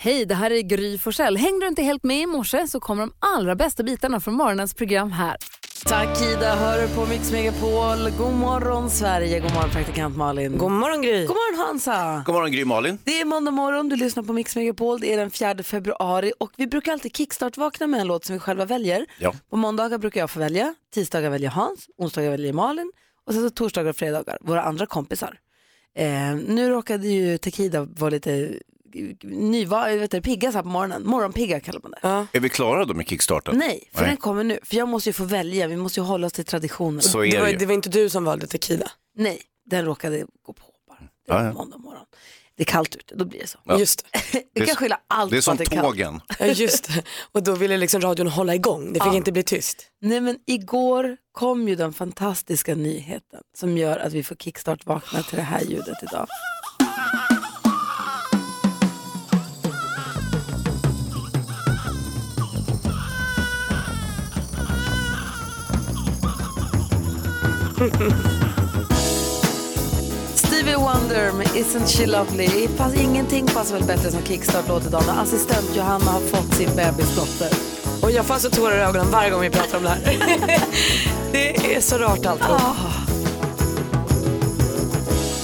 Hej, det här är Gry Forssell. Hängde du inte helt med i morse så kommer de allra bästa bitarna från morgonens program här. Tack Ida, hör du på Mix Megapol. God morgon Sverige, god morgon praktikant Malin. God morgon Gry. God morgon Hansa. God morgon Gry Malin. Det är måndag morgon, du lyssnar på Mix Megapol. Det är den 4 februari och vi brukar alltid kickstart-vakna med en låt som vi själva väljer. Ja. På måndagar brukar jag få välja, tisdagar väljer Hans, onsdagar väljer Malin och sen så torsdagar och fredagar våra andra kompisar. Eh, nu råkade ju Takida vara lite ny, vad, vet du, pigga så här på morgonen. Morgonpigga kallar man det. Ja. Är vi klara då med kickstarten? Nej, för Nej. den kommer nu. För jag måste ju få välja, vi måste ju hålla oss till traditionen. Så Det är var, det ju. det var inte du som valde tequila. Nej, den råkade gå på bara. Det Ja, var ja. måndag morgon. Det är kallt ute, då blir det så. Ja. Just det. Vi kan skylla allt Det är på som att det är kallt. tågen. Ja, just det. Och då ville liksom radion hålla igång. Det fick inte bli tyst. Nej men igår kom ju den fantastiska nyheten som gör att vi får kickstart vakna till det här ljudet idag. Stevie Wonder med Isn't She Lovely. Pass, ingenting passar väl bättre som kickstart-låt idag när assistent Johanna har fått sin bebisdotter. Och jag får alltså tårar i ögonen varje gång vi pratar om det här. det är så rart allt.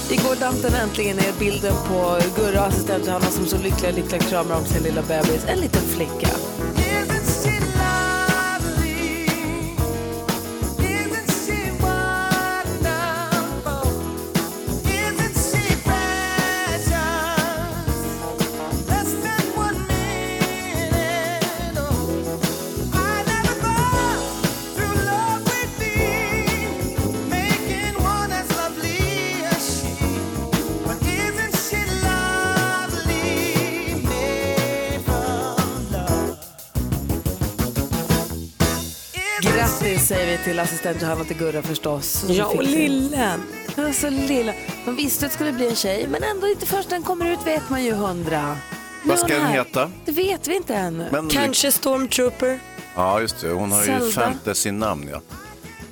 Igår damp den äntligen ner bilden på Gurra och assistent Johanna som så lyckliga, lyckliga kramar om sin lilla bebis. En liten flicka. Säger vi till assistent Johanna och till Gurra förstås. Ja, och lillen. Ja, så lilla. De visste att det skulle bli en tjej, men ändå inte först den kommer ut vet man ju hundra. Nu Vad ska hon den heta? Det vet vi inte ännu. Men, Kanske Stormtrooper. Ja, just det. Hon har ju Zelda. fantasy-namn. Ja.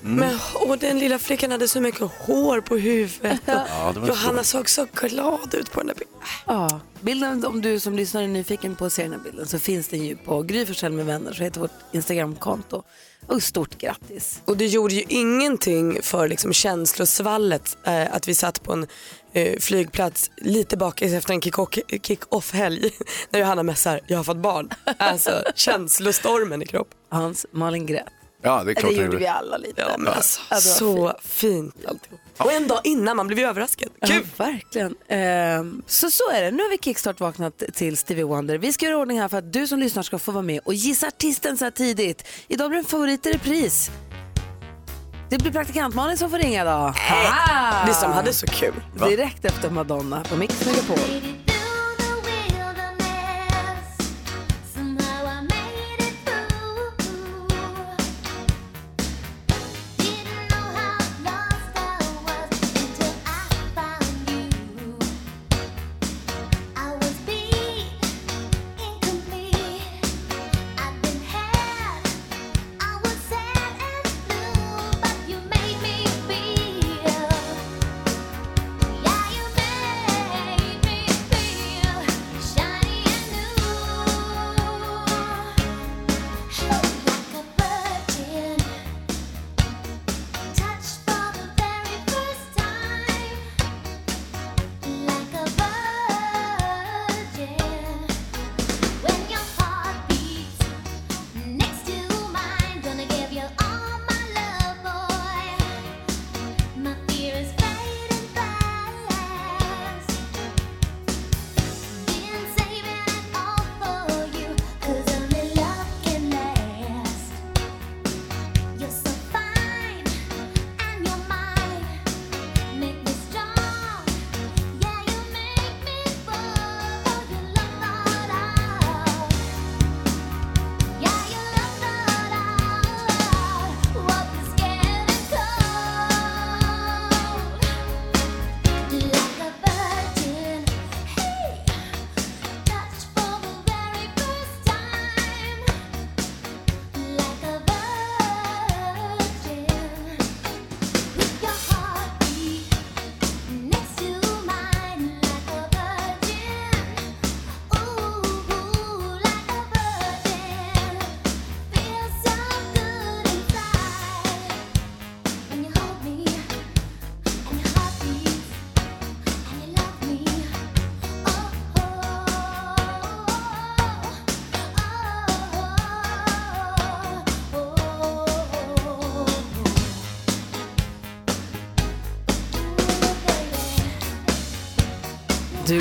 Men åh, den lilla flickan hade så mycket hår på huvudet. Ja, Johanna såg så glad ut på den där bilden. Ja, bilden, om du som lyssnar är nyfiken på att se den här bilden så finns den ju på Gry med vänner, så heter vårt Instagramkonto. Och stort grattis. Och det gjorde ju ingenting för liksom känslosvallet eh, att vi satt på en eh, flygplats lite bakis efter en kick- kick-off-helg när Johanna mässar, jag har fått barn. Alltså känslostormen i kropp. Hans, Malin grät. Ja, det är Det klart gjorde det vi alla lite. Ja, men alltså, Ja, var så fint alltihop. Och en dag innan, man blev ju överraskad. Ja, Kul! verkligen. Ehm, så så är det. Nu har vi kickstart vaknat till Stevie Wonder. Vi ska göra ordning här för att du som lyssnar ska få vara med och gissa artisten så här tidigt. Idag blir det en favorit i repris. Det blir praktikant Malin som får ringa idag. Haha! Vi som hade så kul. Direkt efter Madonna på Mix Megapol.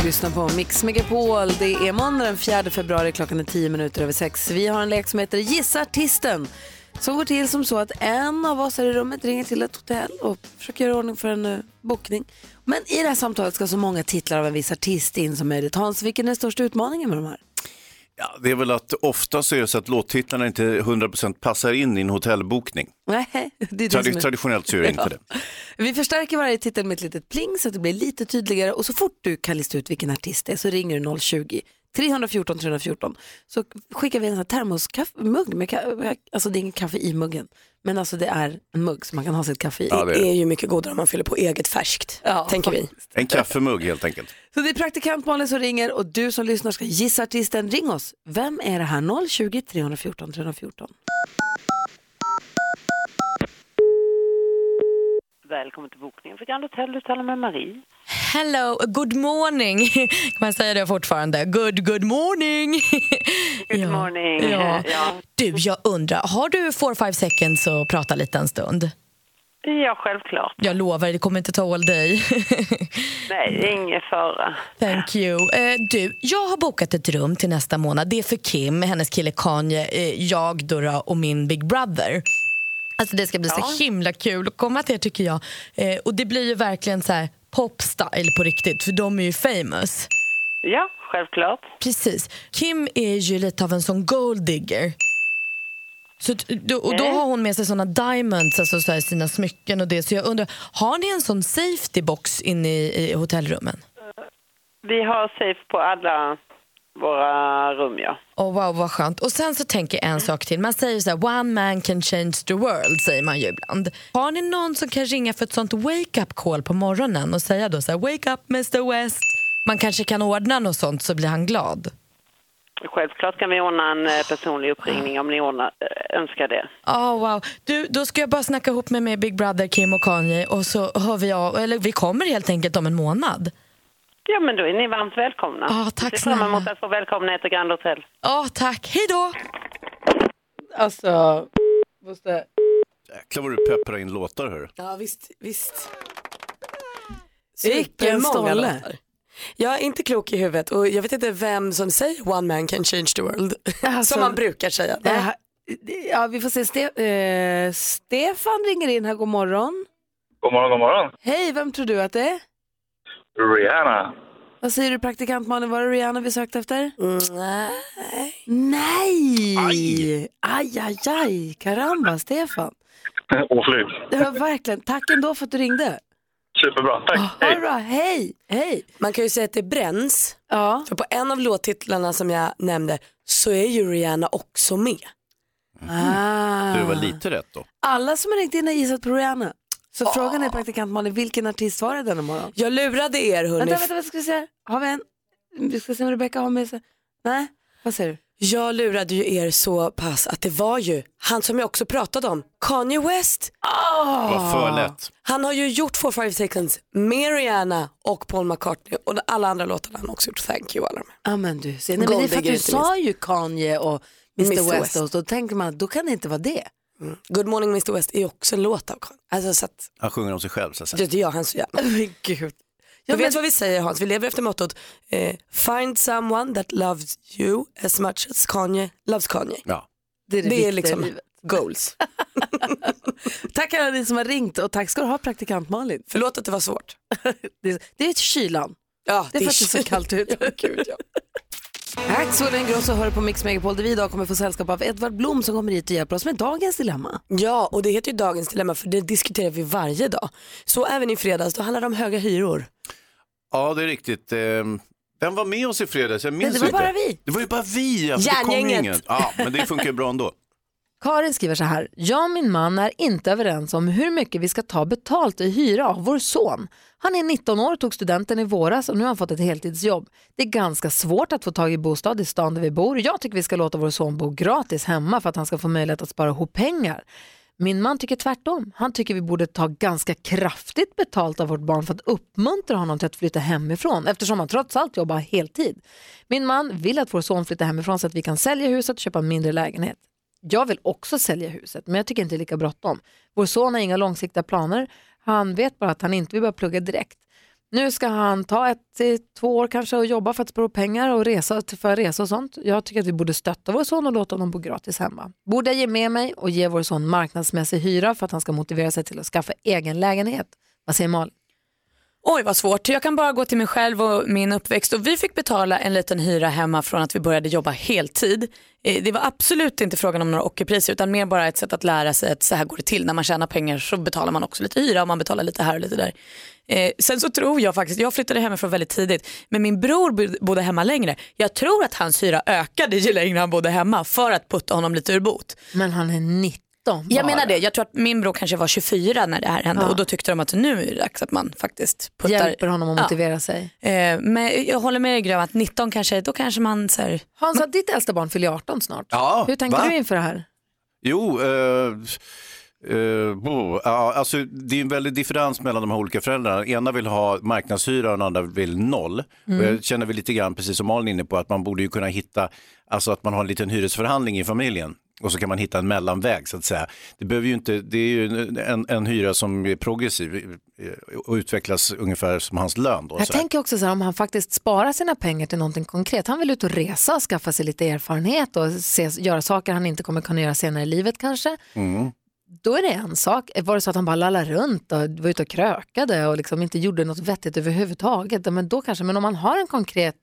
Lyssnar på Mix Megapol. Det är måndag den 4 februari, klockan är 10 minuter över 6. Vi har en lek som heter Gissa artisten. Som går till som så att en av oss här i rummet ringer till ett hotell och försöker göra ordning för en uh, bokning. Men i det här samtalet ska så många titlar av en viss artist in som möjligt. Hans, vilken är den största utmaningen med de här? Ja, det är väl att ofta så är det så att låttitlarna inte 100% passar in i en hotellbokning. Nej, det är det Tradi är... Traditionellt så är det inte det. Vi förstärker varje titel med ett litet pling så att det blir lite tydligare och så fort du kan lista ut vilken artist det är så ringer du 020 314 314 så skickar vi en sån här termosmugg med ka- alltså det är ingen kaffe i muggen men alltså det är en mugg som man kan ha sitt kaffe i. Ja, det är Det det. är ju mycket godare om man fyller på eget färskt, Ja, tänker vi. En kaffemugg helt enkelt. Så det är praktikant Malin som ringer och du som lyssnar ska gissa artisten. Ring oss. Vem är det här? 020 314 314. Välkommen till bokningen för Grand Hotel. Du talar med Marie. Hello, good morning. Kan man säga det fortfarande? Good, good morning. Good morning. Ja. Ja. Du, jag undrar, har du four five seconds att prata lite en stund? ja, självklart. Jag lovar, det kommer inte ta all dig. Nej, ingen fara. Thank you. Eh, du, jag har bokat ett rum till nästa månad. Det är för Kim, hennes kille Kanye, eh, jag då och min big brother. Alltså det ska bli Ja. så himla kul att komma till er tycker jag. Eh, och det blir ju verkligen så här popstyle på riktigt, för de är ju famous. Ja, självklart. Precis. Kim är ju lite av en sån gold digger. Så, och då Mm. har hon med sig såna diamonds, alltså så sina smycken och det. Så jag undrar, har ni en sån safety box inne i, i hotellrummen? Vi har safe på alla våra rum, ja. Oh, wow, vad skönt. Och sen så tänker jag en sak till. Man säger så här, one man can change the world, säger man ju ibland. Har ni någon som kan ringa för ett sånt wake-up call på morgonen och säga då så här, wake up Mr West. Man kanske kan ordna något sånt så blir han glad. Självklart kan vi ordna en eh, personlig uppringning om ni ordnar, eh, önskar det. Oh, wow. du, då ska jag bara snacka ihop mig med Big Brother, Kim och Kanye och så hör vi av, eller vi kommer helt enkelt om en månad. Ja, men då är ni varmt välkomna. Ja, tack Jag ser fram emot att få välkomna er till Grand Hotel. Ja, tack. Hej då! Alltså, måste... Jäklar vad du pepprar in låtar hör. Ja visst, visst. Vilken stolle. låtar. Jag är inte klok i huvudet och jag vet inte vem som säger one man can change the world. Alltså, som man brukar säga. Det här, ja, vi får se. Ste eh, Stefan ringer in här. God morgon. God morgon, god morgon. Hej, vem tror du att det är? Rihanna. Vad säger du praktikant Malin, var det Rihanna vi sökte efter? Mm, nej. Nej! Aj, aj, aj, aj. Karamba, Stefan. Oflyt. Det var verkligen, tack ändå för att du ringde. Superbra, tack. Ha Hej. bra, hej, hej. Man kan ju säga att det bränns. Ja, För på en av låttitlarna som jag nämnde så är ju Rihanna också med. ah. Det var lite rätt då. Alla som har ringt in har gissat på Rihanna. Så frågan är praktikant Malin, vilken artist var det denna morgon? Jag lurade er hörni. Vänta, vänta, vänta, ska vi se. Har vi en? Vi ska se om Rebecca har med sig. Nej, vad säger du? Jag lurade ju er så pass att det var ju han som jag också pratade om, Kanye West. Det var för lätt. Han har ju gjort 4-5 seconds med Rihanna och Paul McCartney och alla andra låtar har han också gjort. Thank you alla de här. Ja men du, ser, nej, men det är för att du sa ju Kanye och Mr, Mr. West, West. och då tänker man att då kan det inte vara det. Good morning Mr West är också en låt av Kanye. Alltså så att, Han sjunger om sig själv så att säga. det gör han så gärna. Men gud. Du Ja, vet men, vad vi säger Hans, vi lever efter mottot eh, Find someone that loves you as much as Kanye loves Kanye. Ja. det är, det Det är liksom livet. goals. Tack alla ni som har ringt och tack ska du ha praktikant Malin. Förlåt att det var svårt. Det, det är kylan. Ja, Det är för att det är så kallt ute. ja, gud, ja. Axel Ingrosso hör på Mix Megapol där vi idag kommer få sällskap av Edvard Blom som kommer hit och hjälper oss med dagens dilemma. ja, och det heter ju dagens dilemma för det diskuterar vi varje dag. Så även i fredags, då handlar det om höga hyror. ja, det är riktigt. Ehm, Vem var med oss i fredags? Jag minns det var inte. bara vi. Det var ju bara vi. Ja, för det kom Järngänget. ingen. Ja, men det funkar ju bra ändå. Karin skriver så här. Jag och min man är inte överens om hur mycket vi ska ta betalt i hyra av vår son. Han är 19 år, tog studenten i våras och nu har han fått ett heltidsjobb. Det är ganska svårt att få tag i bostad i stan där vi bor. Jag tycker vi ska låta vår son bo gratis hemma för att han ska få möjlighet att spara ihop pengar. Min man tycker tvärtom. Han tycker vi borde ta ganska kraftigt betalt av vårt barn för att uppmuntra honom till att flytta hemifrån eftersom han trots allt jobbar heltid. Min man vill att vår son flyttar hemifrån så att vi kan sälja huset och köpa en mindre lägenhet. Jag vill också sälja huset, men jag tycker inte det är lika bråttom. Vår son har inga långsiktiga planer. Han vet bara att han inte vill börja plugga direkt. Nu ska han ta ett till två år kanske och jobba för att spara pengar och resa för resa och sånt. Jag tycker att vi borde stötta vår son och låta honom bo gratis hemma. Borde jag ge med mig och ge vår son marknadsmässig hyra för att han ska motivera sig till att skaffa egen lägenhet? Vad säger Malin? Oj vad svårt, jag kan bara gå till mig själv och min uppväxt och vi fick betala en liten hyra hemma från att vi började jobba heltid. Eh, det var absolut inte frågan om några ockerpriser utan mer bara ett sätt att lära sig att så här går det till. När man tjänar pengar så betalar man också lite hyra och man betalar lite här och lite där. Eh, sen så tror jag faktiskt, jag flyttade hemifrån väldigt tidigt men min bror bodde hemma längre. Jag tror att hans hyra ökade ju längre han bodde hemma för att putta honom lite ur bot. Men han är 90 19 Jag bara. menar det, jag tror att min bror kanske var 24 när det här hände Ja. och då tyckte de att nu är det dags att man faktiskt puttar. Hjälper honom att Ja. motivera sig. Eh, men jag håller med dig Grön att 19 kanske, då kanske man så här, Hans, ditt äldsta barn fyller 18 snart. Ja, Hur tänker va? du inför det här? Jo, eh, eh, bo, ja, alltså, det är en väldig differens mellan de här olika föräldrarna. Ena vill ha marknadshyra och den andra vill noll. Mm. Och jag känner väl lite grann, precis som Malin inne på, att man borde ju kunna hitta, alltså att man har en liten hyresförhandling i familjen. Och så kan man hitta en mellanväg så att säga. Det, behöver ju inte, det är ju en, en hyra som är progressiv eh, och utvecklas ungefär som hans lön. Då, Jag så tänker också så här, om han faktiskt sparar sina pengar till någonting konkret. Han vill ut och resa och skaffa sig lite erfarenhet och se, göra saker han inte kommer kunna göra senare i livet kanske. Mm. Då är det en sak. Var det så att han bara lallade runt och var ute och krökade och liksom inte gjorde något vettigt överhuvudtaget, men då kanske. Men om man har en konkret,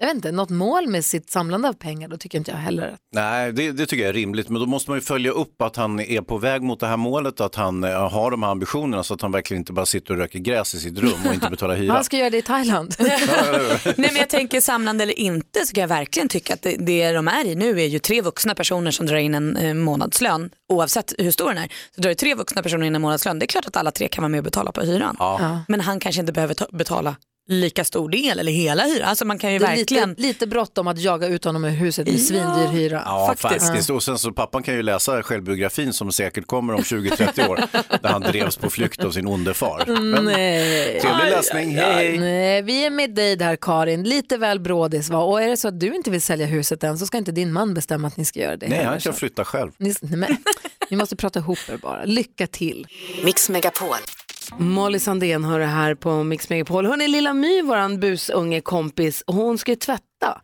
jag vet inte, något mål med sitt samlande av pengar, då tycker inte jag heller att Nej, det, det tycker jag är rimligt, men då måste man ju följa upp att han är på väg mot det här målet, att han eh, har de här ambitionerna så att han verkligen inte bara sitter och röker gräs i sitt rum och inte betalar hyra. han ska göra det i Thailand. Nej men jag tänker samlande eller inte så kan jag verkligen tycka att det, det de är i nu är ju tre vuxna personer som drar in en eh, månadslön. Oavsett hur stor den är så drar det tre vuxna personer in en månadslön. Det är klart att alla tre kan vara med och betala på hyran. Ja. Men han kanske inte behöver ta, betala lika stor del eller hela hyran. Alltså man kan ju Det är verkligen lite, lite bråttom att jaga ut honom ur huset med svindyr hyra. Ja, faktiskt. faktiskt. Och sen så pappan kan ju läsa självbiografin som säkert kommer om 20-30 år, där han drevs på flykt av sin onde far. Men, Nej. trevlig läsning, hej hej. Nej, vi är med dig där Karin, lite väl brådis va? Och är det så att du inte vill sälja huset än så ska inte din man bestämma att ni ska göra det. Nej, heller, han kan så. flytta själv. Ni, nej, men, ni måste prata ihop er bara. Lycka till. Mix Megapol. Molly Sandén har det här på Mix Megapol. Hon är lilla My, våran busunge kompis. Hon ska ju tvätta.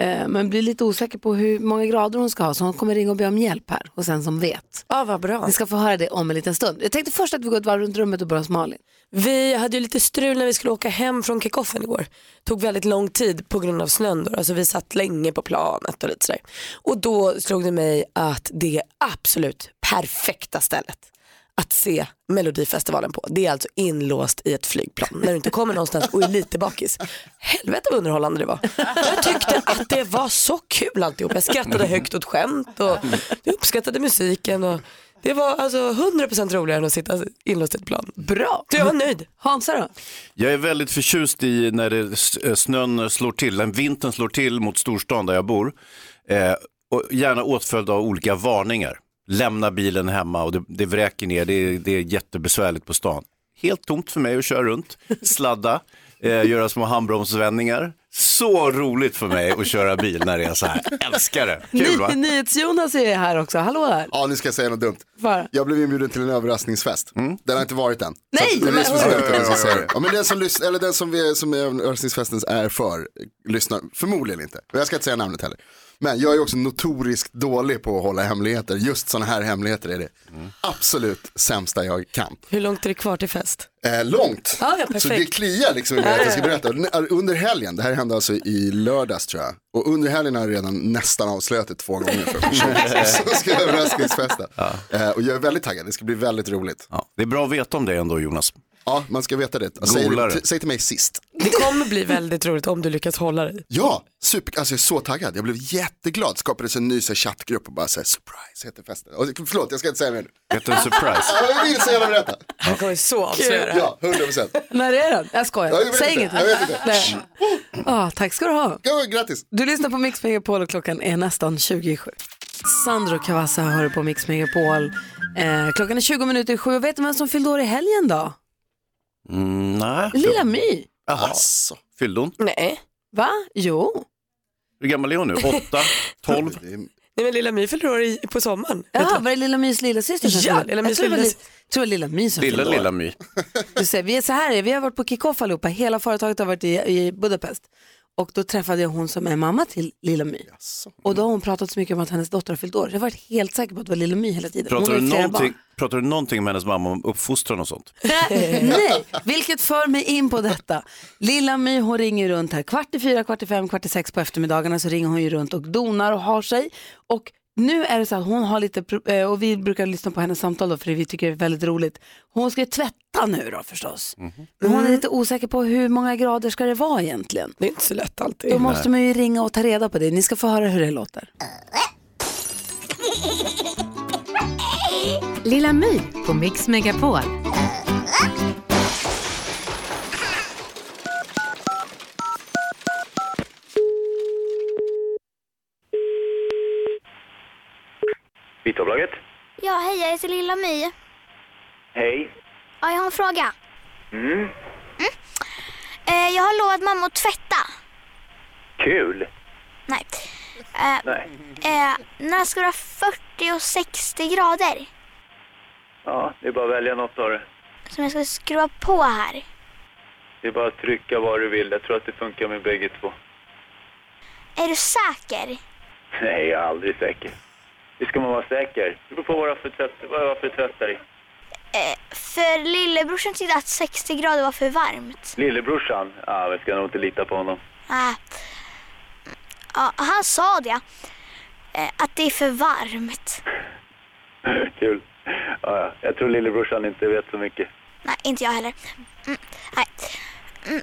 Eh, men blir lite osäker på hur många grader hon ska ha så hon kommer ringa och be om hjälp här hos en som vet. Ja, vad bra. Ni ska få höra det om en liten stund. Jag tänkte först att vi går ett varv runt rummet och börjar hos Malin. Vi hade ju lite strul när vi skulle åka hem från kickoffen igår. Tog väldigt lång tid på grund av snön då. Alltså vi satt länge på planet och lite sådär. Och då slog det mig att det absolut perfekta stället att se Melodifestivalen på. Det är alltså inlåst i ett flygplan när du inte kommer någonstans och är lite bakis. Helvete vad underhållande det var. Jag tyckte att det var så kul alltihop. Jag skrattade högt åt skämt och jag uppskattade musiken. Och det var alltså 100% roligare än att sitta inlåst i ett plan. Bra. Så jag var nöjd. Hansa då? Jag är väldigt förtjust i när det, eh, snön slår till, när vintern slår till mot storstan där jag bor. Eh, och gärna åtföljd av olika varningar. Lämna bilen hemma och det, det vräker ner, det är, det är jättebesvärligt på stan. Helt tomt för mig att köra runt, sladda, eh, göra små handbromsvändningar. Så roligt för mig att köra bil när det är så här. Älskar det. Kul va? Ny- NyhetsJonas är här också. Hallå där. Ja, nu ska jag säga något dumt. Var? Jag blev inbjuden till en överraskningsfest. Den har inte varit än. Nej, Så att det är men- speciellt att jag ska Oj, oj, oj. säga det. Ja, men den som, lys- eller den som, vi, som överraskningsfesten är för lyssnar förmodligen inte. Och jag ska inte säga namnet heller. Men jag är också notoriskt dålig på att hålla hemligheter. Just sådana här hemligheter är det absolut sämsta jag kan. Hur långt är det kvar till fest? Eh, långt. Ja, ja, perfekt. så det kliar liksom att jag ska berätta. Under helgen, det här hände alltså i lördags tror jag. Och under helgen har jag redan nästan avslöjat det två gånger för. Så ska jag överraskningsfesta. Eh, och jag är väldigt taggad, det ska bli väldigt roligt. Ja, det är bra att veta om det ändå Jonas. Ja, man ska veta det. Säg, säg till mig sist. Det kommer bli väldigt roligt om du lyckas hålla dig. Ja, super, alltså jag är så taggad. Jag blev jätteglad. Skapades en ny så här, chattgrupp och bara så här, surprise heter festen. Och, förlåt, jag ska inte säga mer nu. Heter en surprise. Ja, jag vill så gärna berätta. Han kommer så avslöja. Ja, 100 procent. När är den? Jag skojar. Ja, jag Säg inget. Jag vet inte. Ah, tack ska du ha. Ja, grattis. Du lyssnar på Mix Megapol och klockan är nästan 27. Sandro Cavazza hör på Mix Megapol. Eh, klockan är 20 minuter i sju vet du vem som fyllde år i helgen då? Mm, nej. Lilla My. Jaha. Alltså. Fyllde hon? Nej. Va? Jo. Hur gammal är hon nu? Åtta? Tolv? Det är- Nej men lilla My fyller år i- på sommaren. Ja, var det Lilla Mys lilla syster som Ja, fyllde? Lilla Jag Mys tror det var lilla- li- jag tror det var Lilla My som Lilla, fyllde år. lilla My. Du ser, vi är så här, vi har varit på kick-off allihopa, hela företaget har varit i, i Budapest. Och då träffade jag hon som är mamma till Lilla My. Och då har hon pratat så mycket om att hennes dotter har fyllt år. Så jag har varit helt säker på att det var Lilla My hela tiden. Pratar du, någonting, pratar du någonting med hennes mamma om uppfostran och sånt? Nej, vilket för mig in på detta. Lilla My hon ringer runt här kvart i fyra, kvart i fem, kvart i sex på eftermiddagarna så ringer hon ju runt och donar och har sig. Och nu är det så att hon har lite, eh, och vi brukar lyssna på hennes samtal då för vi tycker det är väldigt roligt. Hon ska ju tvätta nu då förstås. Men hon är lite osäker på hur många grader ska det vara egentligen. Det är inte så lätt alltid. Då måste man ju ringa och ta reda på det. Ni ska få höra hur det låter. Lilla My på Mix Megapol. Vitavlaget. Ja, hej, jag heter Lilla My. Hej. Ja, jag har en fråga. Mm. Eh, jag har lovat mamma att tvätta. Kul. Nej. Eh, Nej. eh, när ska det vara 40 och 60 grader? Ja, det är bara att välja något det. Som jag ska skruva på här. Det är bara att trycka vad du vill. Jag tror att det funkar med bägge två. Är du säker? Nej, jag är aldrig säker. Det ska man vara säker. Det beror på vad du har för tvättare. Eh, för lillebrorsan tyckte att 60 grader var för varmt. Lillebrorsan? Ja, vi ska nog inte lita på honom. Ah. Ja, han sa det. Eh, att det är för varmt. Kul. Ja, ja. Jag tror lillebrorsan inte vet så mycket. Nej, inte jag heller. Mm, nej. Mm.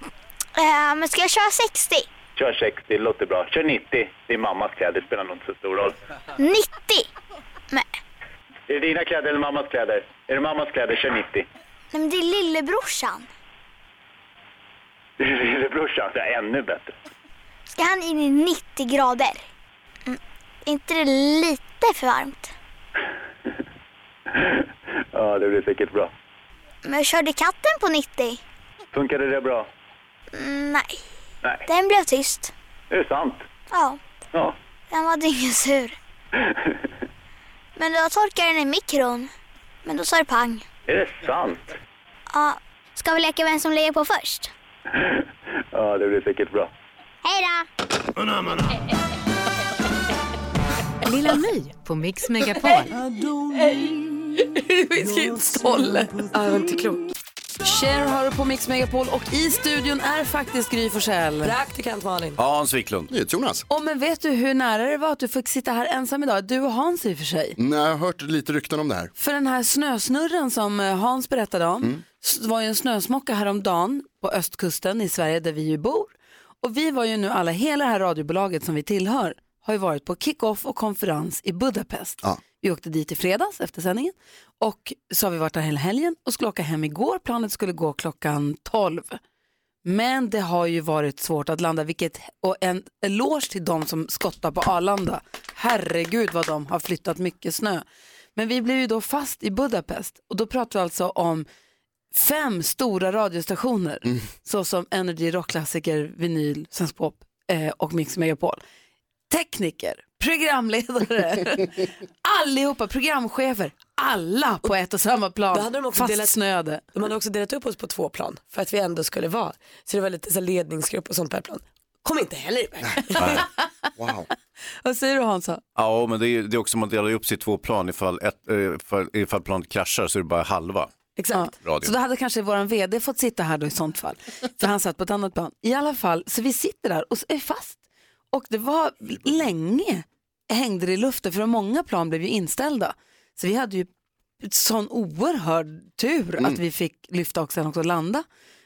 Eh, men ska jag köra 60? Kör 60, det låter bra. Kör 90. Det är mammas kläder, spelar nog inte så stor roll. 90? Men, Är det dina kläder eller mammas kläder? Är det mammas kläder, kör 90. nej, men det är lillebrorsan. Det är lillebrorsan, det är ännu bättre. Ska han in i 90 grader? Mm. Är inte det lite för varmt? Ja, det blir säkert bra. Men körde katten på 90. Funkade det bra? Mm, nej, Nej. den blev tyst. Är det sant? Ja, Ja. den var dyngsur. Men då torkade den i mikron. Men då sa det pang. Är det sant? Ja, ska vi leka vem som lägger på först? Ja, det blir säkert bra. Hej då! Lilla My på Mix Megapol. Vilken stolle. Ja, inte klokt. Cher har du på Mix Megapol och i studion är faktiskt Gry Forssell. Praktikant Malin. Ja, Hans Wiklund. Jonas. Och men vet du hur nära det var att du fick sitta här ensam idag? Du och Hans i och för sig. Nej, jag har hört lite rykten om det här. För den här snösnurren som eh, Hans berättade om s- var ju en snösmocka häromdagen på östkusten i Sverige där vi ju bor. Och vi var ju nu alla, hela det här radiobolaget som vi tillhör, har ju varit på kick-off och konferens i Budapest. Ja. Vi åkte dit i fredags efter sändningen och så har vi varit där hela helgen och skulle åka hem igår. Planet skulle gå klockan 12. Men det har ju varit svårt att landa, vilket, och en eloge till de som skottar på Arlanda. Herregud vad de har flyttat mycket snö. Men vi blev ju då fast i Budapest och då pratar vi alltså om fem stora radiostationer såsom Energy, Rockklassiker, Vinyl, Svensk Pop eh, och Mix Megapol. Tekniker, programledare, allihopa, programchefer, alla på ett och samma plan, Då hade de också delat- fastsnöade. De hade också delat upp oss på två plan för att vi ändå skulle vara. Så det var lite så ledningsgrupp och sånt per plan. Kom inte heller iväg. Wow. Vad säger du Hansa? Ja, men det är, det är också man delar upp sig i två plan. Ifall, ett, eh, ifall, ifall planet kraschar så är det bara halva Exakt. radio. Så då hade kanske vår vd fått sitta här då i sånt fall. För han satt på ett annat plan. I alla fall, så vi sitter där och är fast. Och det var länge hängde det i luften för många plan blev ju inställda. Så vi hade ju sån oerhörd tur att vi fick lyfta och sen också landa.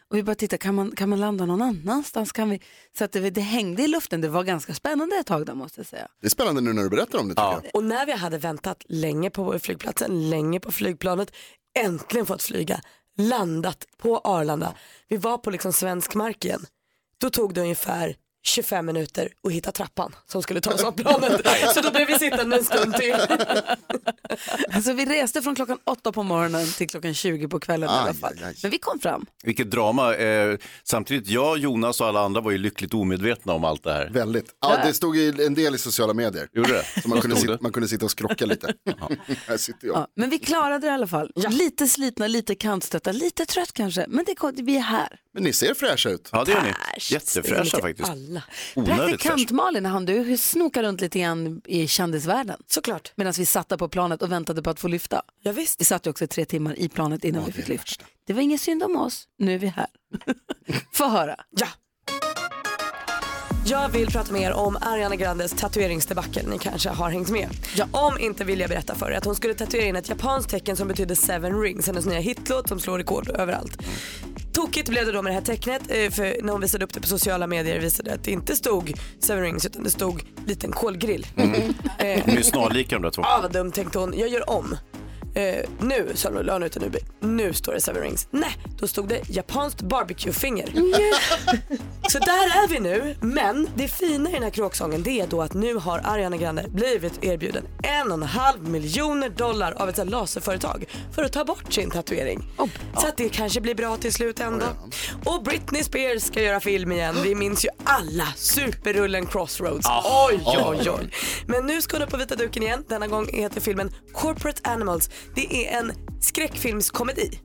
Och vi bara titta, kan man, kan man landa någon annanstans? Kan vi? Så att det, det hängde i luften, det var ganska spännande ett tag där måste jag säga. Det är spännande nu när du berättar om det tycker jag. Och när vi hade väntat länge på flygplatsen, länge på flygplanet, äntligen fått flyga, landat på Arlanda. Vi var på liksom svensk mark igen. Då tog det ungefär 25 minuter att hitta trappan som skulle ta oss av planet. Så då blev vi sittande en stund till. Alltså vi reste från klockan åtta på morgonen till klockan 20 på kvällen i alla Aj, fall. aj, aj. Men vi kom fram. Vilket drama. Eh, samtidigt, jag, Jonas och alla andra var ju lyckligt omedvetna om allt det här. Väldigt. Ja, det stod i en del i sociala medier. Gjorde det? Så man kunde, sitta, man kunde sitta och skrocka lite. här sitter jag. Ja, men vi klarade det i alla fall. Lite slitna, lite kantstötta, lite trött kanske. Men det, vi är här. Men ni ser fräscha ut. Ja, det gör ni. Jättefräscha faktiskt. Alla. Onödigt fräscha. Praktikant Malin, han du snokar runt lite grann i kändisvärlden. Såklart. Medan vi satt på planet och väntade på att få lyfta. Ja, visst. Vi satt ju också tre timmar i planet innan vi fick lyfta. Det var ingen synd om oss, nu är vi här. Få höra. Ja. Jag vill prata mer om Ariana Grandes tatueringsdebacle. Ni kanske har hängt med. Om inte vill jag berätta för er att hon skulle tatuera in ett japanskt tecken som betyder seven rings. Hennes nya hitlåt som slår rekord överallt. Tokigt blev det då med det här tecknet eh, för när hon visade upp det på sociala medier visade det att det inte stod seven rings utan det stod liten kolgrill. De är ju snarlika de där två. Ah vad dumt tänkte hon, jag gör om. Eh, nu, sa hon, la hon ut en nu, nu står det seven rings. Nej, då stod det japanskt barbecuefinger. Så där är vi nu, men det fina i den här kråksången det är då att nu har Ariana Grande blivit erbjuden en och en halv miljoner dollar av ett laserföretag för att ta bort sin tatuering. Så att det kanske blir bra till slut ändå. Och Britney Spears ska göra film igen. Vi minns ju alla superrullen Crossroads. Oj, oj, oj. Men nu ska hon upp på vita duken igen. Denna gång heter filmen Corporate Animals. Det är en skräckfilmskomedi.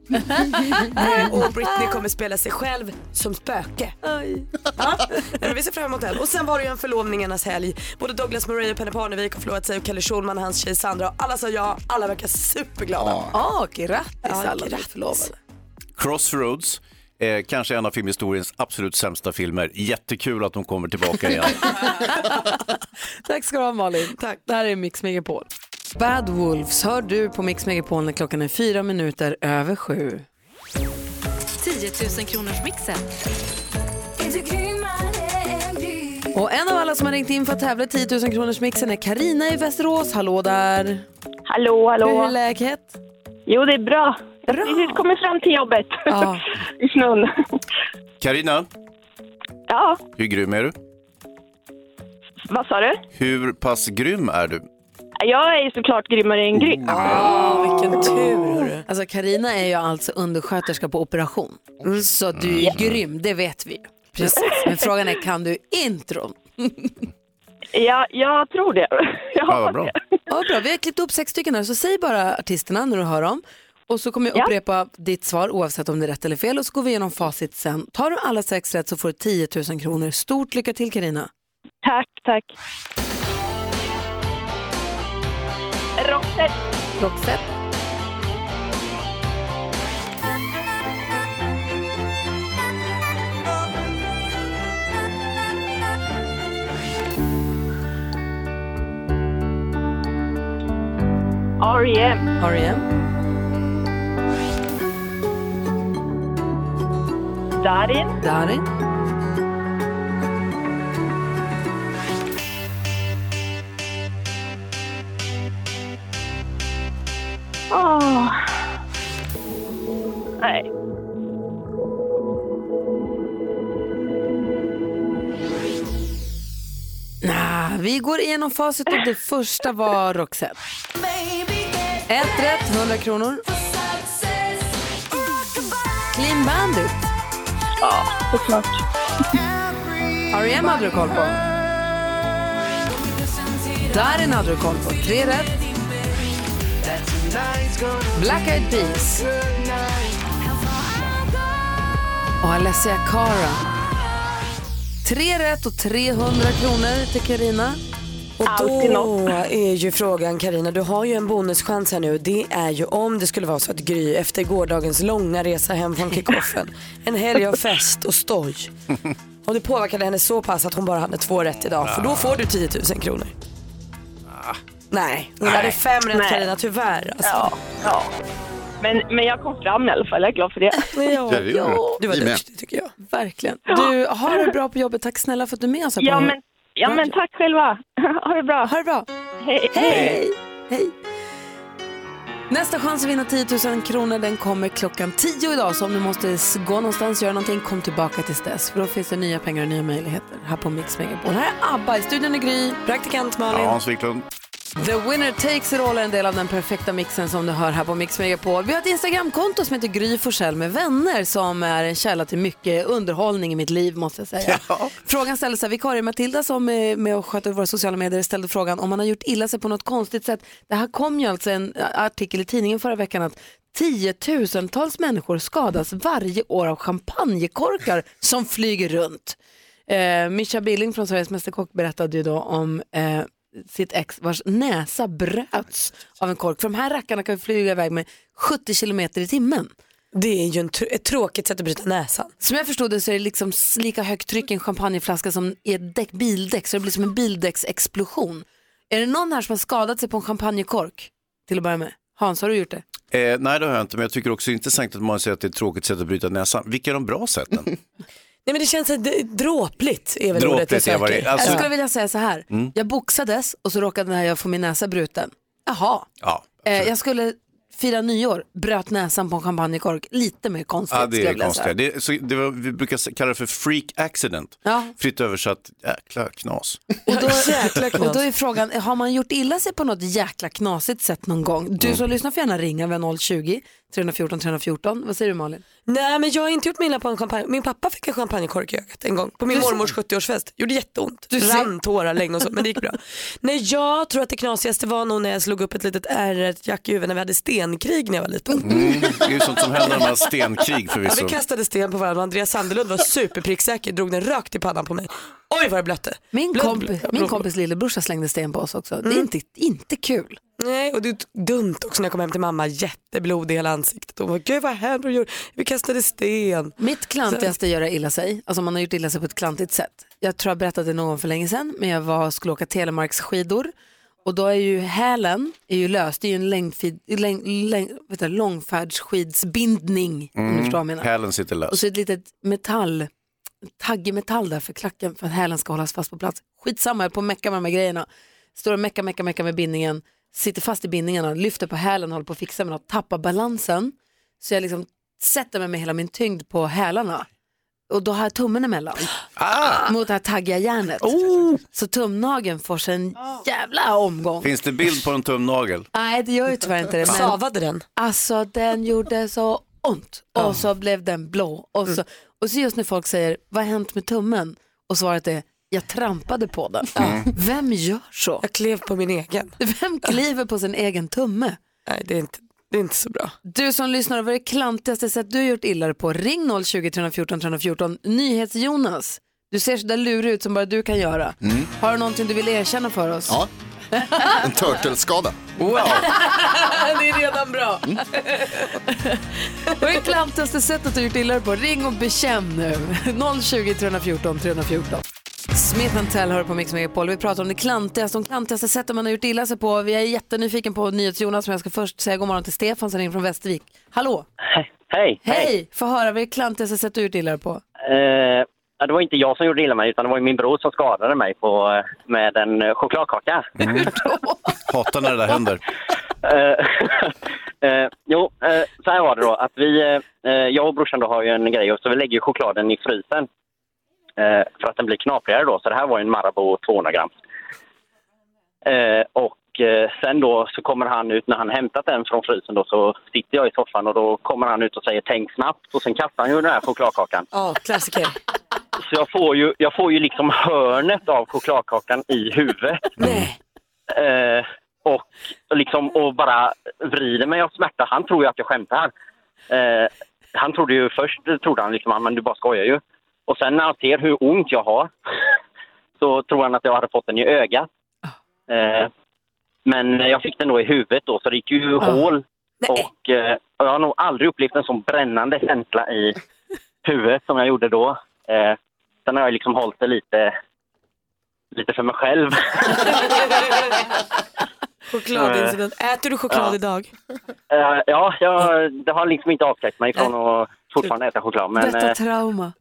Eh, och Britney kommer spela sig själv som spöke. Ja, men vi ser fram emot den. Och sen var det ju en förlovningarnas helg. Både Douglas Murray och Penny Parnevik har förlovat sig och Kalle Schulman och hans tjej Sandra. Alla sa ja, alla verkar superglada. Ja, grattis Ja, alla grattis. förlovade. Crossroads, eh, kanske en av filmhistoriens absolut sämsta filmer. Jättekul att de kommer tillbaka igen. Tack ska du ha Malin. Tack. Det här är Mix Megapol. Bad Wolves hör du på Mix Megapol när klockan är fyra minuter över sju. 10 000 kronors mixen. Och en av alla som har ringt in för att tävla i 10 000 kronors mixen är Karina i Västerås. Hallå där. Hallå, Hur hallå. är läget? Jo, det är bra. Jag har Bra. precis kommit fram till jobbet Ja. i snön. Karina, Ja, hur grym är du? vad sa du? Hur pass grym är du? Jag är ju såklart grymmare än grym. Ah, vilken tur hörru. Alltså Karina är ju alltså undersköterska på operation. Så du är grym, det vet vi. Precis. Men frågan är, kan du intron? Ja, jag tror det. Jag Ja, vad bra. det. Ja, bra. Vi har klippt upp sex stycken här, så säg bara artisterna när du hör dem. Och så kommer jag Ja. upprepa ditt svar oavsett om det är rätt eller fel och så går vi igenom facit sen. Tar du alla sex rätt så får du 10 000 kronor. Stort lycka till Karina. Tack, tack. Roxette. Roxette. R.E.M. R.E.M. Darin. Darin. Går igenom facit och det första var Roxette. Ett rätt, 100 kronor. Clean Bandit. Ja, såklart. R.E.M. hade du koll på. Darin hade du koll på. Tre rätt. Black Eyed Peas. Och Alessia Cara. Tre rätt och 300 kronor till Karina. Och då är ju frågan Karina, du har ju en bonuschans här nu. Det är ju om det skulle vara så att Gry efter gårdagens långa resa hem från kickoffen, en helg av fest och stoj. Och det påverkade henne så pass att hon bara hade två rätt idag. För då får du 10 000 kronor. Nej, hon hade fem rätt Nej. Karina, tyvärr. Alltså. Ja, ja. Men, men jag kom fram i alla fall. Jag är glad för det. Ja, Ja, du. du var Vi med. duktig tycker jag. Verkligen. Du, har det bra på jobbet. Tack snälla för att du är med oss här Ja, på men, ja, men tack själva. Ha det bra. Ha det bra. Hej. Hej. Hej. Nästa chans att vinna 10 000 kronor den kommer klockan 10 idag. Så om du måste gå någonstans, göra någonting, kom tillbaka tills dess. För då finns det nya pengar och nya möjligheter här på Mix Megapol. Här är ABBA i studion är Gry. Praktikant Ja, Malin. Hans Wiklund. The winner takes it all är en del av den perfekta mixen som du hör här på Mix Megapol. Vi har ett Instagramkonto som heter Gry Forssell med vänner som är en källa till mycket underhållning i mitt liv måste jag säga. Frågan ställdes av vikarie Matilda som är med och sköter våra sociala medier ställde frågan om man har gjort illa sig på något konstigt sätt. Det här kom ju alltså en artikel i tidningen förra veckan att tiotusentals människor skadas varje år av champagnekorkar som flyger runt. Eh, Mischa Billing från Sveriges Mästerkock berättade ju då om eh, sitt ex vars näsa bröts av en kork. För de här rackarna kan flyga iväg med 70 kilometer i timmen. Det är ju en tr- ett tråkigt sätt att bryta näsan. Som jag förstod det så är det liksom lika högt tryck i en champagneflaska som i ett däck, bildäck, så det blir som en bildäcksexplosion. Är det någon här som har skadat sig på en champagnekork? Till att börja med. Hans, har du gjort det? Eh, nej, det har jag inte, men jag tycker också det är intressant att man säger att det är ett tråkigt sätt att bryta näsan. Vilka är de bra sätten? Nej men det känns så d- dråpligt är väl ordet jag Dråpligt är vad det söker. Alltså, Jag skulle vilja säga så här. Mm. Jag boxades och så råkade jag få min näsa bruten. Jaha. ja, Eh, jag skulle fira nyår, bröt näsan på en champagnekork. Lite mer konstigt ja, skulle det jag är säga. konstigt. Det, är, så, det var, vi brukar kalla det för freak accident. Ja. Fritt översatt, jäkla knas. Och då, Jäkla knas. och då är frågan, har man gjort illa sig på något jäkla knasigt sätt någon gång? Du Mm. som lyssnar får gärna ringa, vi har 020 314 314. Vad säger du Malin? Nej men jag har inte gjort mig illa på en champagne. Min pappa fick en champagnekork i ögat en gång på min Du ser. mormors 70-årsfest. Gjorde jätteont. Du ser. Rann tårar länge och så men det gick bra. Nej jag tror att det knasigaste var nog när jag slog upp ett litet ärr, ett jack i huvudet när vi hade stenkrig när jag var liten. Mm, det är ju sånt som händer när man har stenkrig Ja, förvisso. vi kastade sten på varandra och Andreas Sandelund var superpricksäker, drog den rakt i pannan på mig. Oj vad det blötte. Min, Blöd, kompis, blöd, min kompis lillebrorsa slängde sten på oss också. Det är inte, inte kul. Nej och det är dumt också när jag kom hem till mamma, jätteblod i hela ansiktet. Och bara, gud vad hände? du gjorde?" Vi kastade sten. Mitt klantigaste göra illa sig, alltså man har gjort illa sig på ett klantigt sätt. Jag tror jag berättade det någon för länge sedan, men jag var, skulle åka telemarksskidor och då är ju hälen är ju löst, det är ju en längdfid, läng, läng, vet du, långfärdsskidsbindning om du förstår vad jag menar. Hälen sitter Och lös. så ett litet metall, taggig metall där för klacken för att hälen ska hållas fast på plats. Skitsamma, jag är på att mecka med de här grejerna. Står och mecka, mecka, mecka med bindningen, sitter fast i bindningarna, lyfter på hälen håller på att fixa med något, tappar balansen. Så jag liksom sätter mig med hela min tyngd på hälarna. Och då har jag tummen emellan Ah! mot det här taggiga järnet. Så tumnageln får sig en jävla omgång. Finns det bild på en tumnagel? Nej det gör ju tyvärr inte det. Men Savade den? Alltså den gjorde så ont och så blev den blå. Och så, och så just när folk säger, vad har hänt med tummen? Och svaret är, jag trampade på den. Vem gör så? Jag klev på min egen. Vem kliver på sin egen tumme? Nej det är inte, det är inte så bra. Du som lyssnar, vad är det klantigaste sätt du har gjort illa på? Ring 020 314 314. NyhetsJonas, du ser så där lurig ut som bara du kan göra. Har du någonting du vill erkänna för oss? Ja, en turtleskada. det är redan bra. Vad är klantigaste sättet du har gjort illa på? Ring och bekänn nu. 020 314 314. Smith Tell hör på Mix Megapol. Vi pratar om det klantigaste, de klantigaste sätten man har gjort illa sig på. Vi är jättenyfiken på NyhetsJonas, men jag ska först säga god morgon till Stefan som ringer från Västervik. Hallå! Hej, Hej! Få höra, vad är det klantigaste sättet du har gjort illa på? Eh, ja, det var inte jag som gjorde illa mig, utan det var min bror som skadade mig på, eh, med en eh, chokladkaka. Hatar när det där händer. Eh, eh, jo, eh, så här var det då, att vi, eh, jag och brorsan då har ju en grej, och så vi lägger ju chokladen i frysen för att den blir knaprigare då. Så det här var en Marabou 200 gram. Och sen då så kommer han ut, när han hämtat den från frysen då, så sitter jag i soffan och då kommer han ut och säger tänk snabbt och sen kastar han ju den här chokladkakan. Ja, klassiker. Så jag får ju, jag får ju liksom hörnet av chokladkakan i huvudet. Eh, och, liksom, och bara vrider mig av smärta. Han tror ju att jag skämtar. Eh, han trodde ju först, trodde han liksom, "Ah, men du bara skojar ju. Och sen när han ser hur ont jag har så tror han att jag hade fått den i ögat. Eh, men jag fick den då i huvudet då, så det gick ju hål. Och eh, jag har nog aldrig upplevt en sån brännande känsla i huvudet som jag gjorde då. Eh, sen har jag liksom hållit det lite, lite för mig själv. Chokladincident. Äter du choklad Ja. idag? Eh, ja, jag, det har liksom inte avskräckt mig från att fortfarande äta choklad. Men Detta eh, trauma.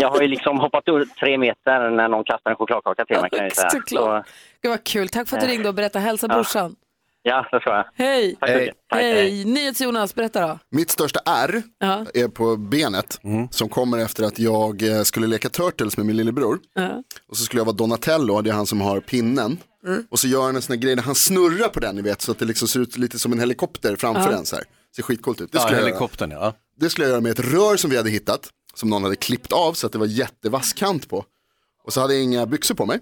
jag har ju liksom hoppat ur tre meter när någon kastar en chokladkaka till mig kan jag säga. Så, Gud vad kul, tack för att du Eh. ringde och berättade. Hälsa Ja. brorsan. Ja, det tror jag. Hej! Tack mycket. Tack, Hej! NyhetsJonas, berätta då. Mitt största R Ja. är på benet som kommer efter att jag eh, skulle leka Turtles med min lillebror. Ja. Och så skulle jag vara Donatello, det är han som har pinnen. Mm. Och så gör han en sån här grej där han snurrar på den ni vet så att det liksom ser ut lite som en helikopter framför Ja. den så här. Ser skitcoolt ut. Det Ja, skulle, jag göra. helikoptern ja. det skulle jag göra med ett rör som vi hade hittat. Som någon hade klippt av så att det var jättevass kant på. Och så hade jag inga byxor på mig.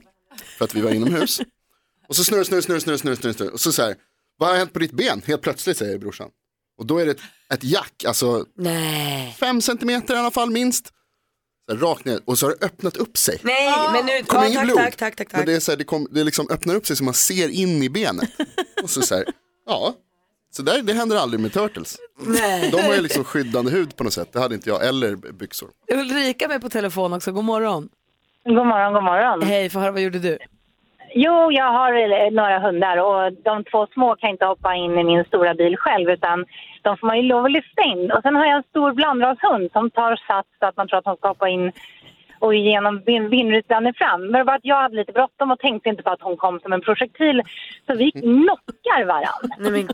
För att vi var inomhus. Och så snurr, snurr, snurr, snurr, snurr, snurr, snurr. Och så så här, vad har hänt på ditt ben? Helt plötsligt säger brorsan. Och då är det ett, ett jack, alltså Nej. fem centimeter i alla fall minst. Så här, rakt ner och så har det öppnat upp sig. Nej, men nu, Det kommer ja, tack, blod. tack, tack, tack, Men tack. det, är så här, det, kom, det liksom öppnar upp sig så man ser in i benet. Och så så här, ja. Så där, det händer aldrig med Turtles. Nej. De har ju liksom skyddande hud på något sätt. Det hade inte jag, eller byxor. Ulrika med på telefon också, god morgon. God morgon, god morgon. Hej, få höra vad gjorde du? Jo, jag har eh, några hundar och de två små kan inte hoppa in i min stora bil själv utan de får man ju lov att lyfta in. Och sen har jag en stor blandrashund som tar sats så att man tror att hon ska hoppa in och genom vin- vindrutan fram. Men det var att jag hade lite bråttom och tänkte inte på att hon kom som en projektil. Så vi knockar varann. Nej men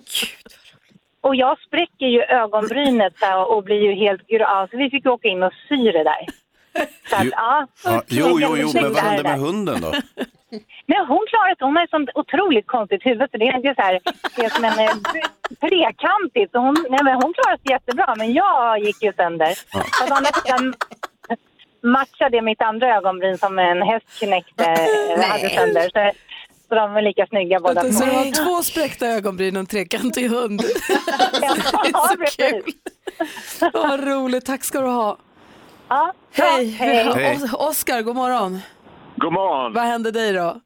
Och jag spräcker ju ögonbrynet och blir ju helt grå. Så vi fick åka in och sy det där. Så att, Jo- ja, Ja, jo, jo, jo, men vad hände med hunden då? Nej, hon klarar sig. Hon har ett sånt otroligt konstigt huvud. Så det är, det är, så här, det är som en eh, trekantigt. Så hon, nej, men hon klarar sig jättebra, men jag gick ju sönder. Ja. Så andra sidan matchade mitt andra ögonbryn som en häst knäckte, eh, hade sönder. Så, så de var lika snygga båda Vänta, så två. du har två spräckta ögonbryn och en trekantig hund. Ja, precis. Vad roligt, tack ska du ha. Ja, Hej, hej. Hej. Os- Oskar, god morgon. God morgon. Vad hände dig då?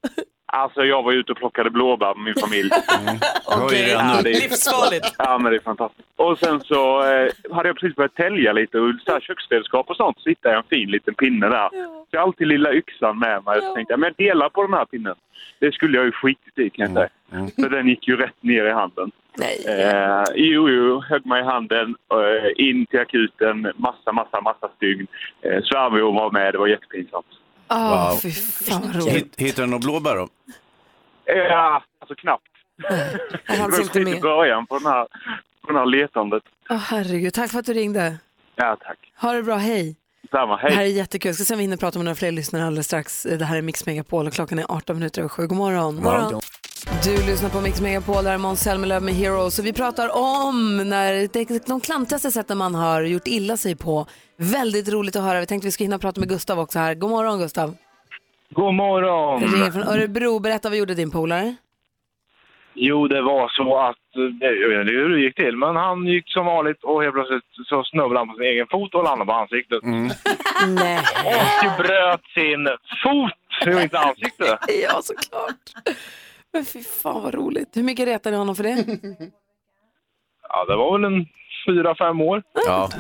Alltså jag var ute och plockade blåbär med min familj. Okej. Ja, det är- Livsfarligt. Ja men det är fantastiskt. Och sen så eh, hade jag precis börjat tälja lite och så här köksredskap och sånt. Så hittade jag en fin liten pinne där. Så jag har alltid lilla yxan med mig. Så tänkte jag, men jag delar på den här pinnen. Det skulle jag ju skitit i kan jag säga. Så den gick ju rätt ner i handen. Nej. Eh, jo, jo, högg mig i handen, eh, in till akuten, massa, massa, massa stygn. Eh, Svärmor var med, det var jättepinsamt. Ah, Wow. fy fan vad roligt. Hitt- Hittade du några blåbär då? Ja, alltså knappt. Jag Det var inte precis i början på den här, på den här letandet. Åh, herregud, tack för att du ringde. Ja, tack. Ha det bra, hej. Samma, Det här är hej. jättekul. Jag ska se om vi hinner prata med några fler lyssnare alldeles strax. Det här är Mix Megapol och klockan är 18 minuter över sju. God morgon. morgon. Du lyssnar på Mix Megapol, där är Måns Zelmerlöw med Heroes. Och vi pratar om när de klantigaste sätten man har gjort illa sig på. Väldigt roligt att höra. Vi tänkte vi skulle hinna prata med Gustav också här. God morgon Gustav. God morgon! Jag ringer från Örebro. Berätta, vad gjorde din polare? Jo, det var så att, jag vet inte hur det gick till, men han gick som vanligt och helt plötsligt så snubblade han på sin egen fot och landade på ansiktet. Nej. Och bröt sin fot, och inte ansiktet. Ja, såklart. Men fy fan vad roligt. Hur mycket retade ni honom för det? Ja, det var väl en fyra, fem år. Ja.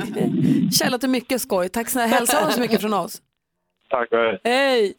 Källa till mycket skoj. Tack snälla. Hälsa honom så mycket från oss. Tack hej.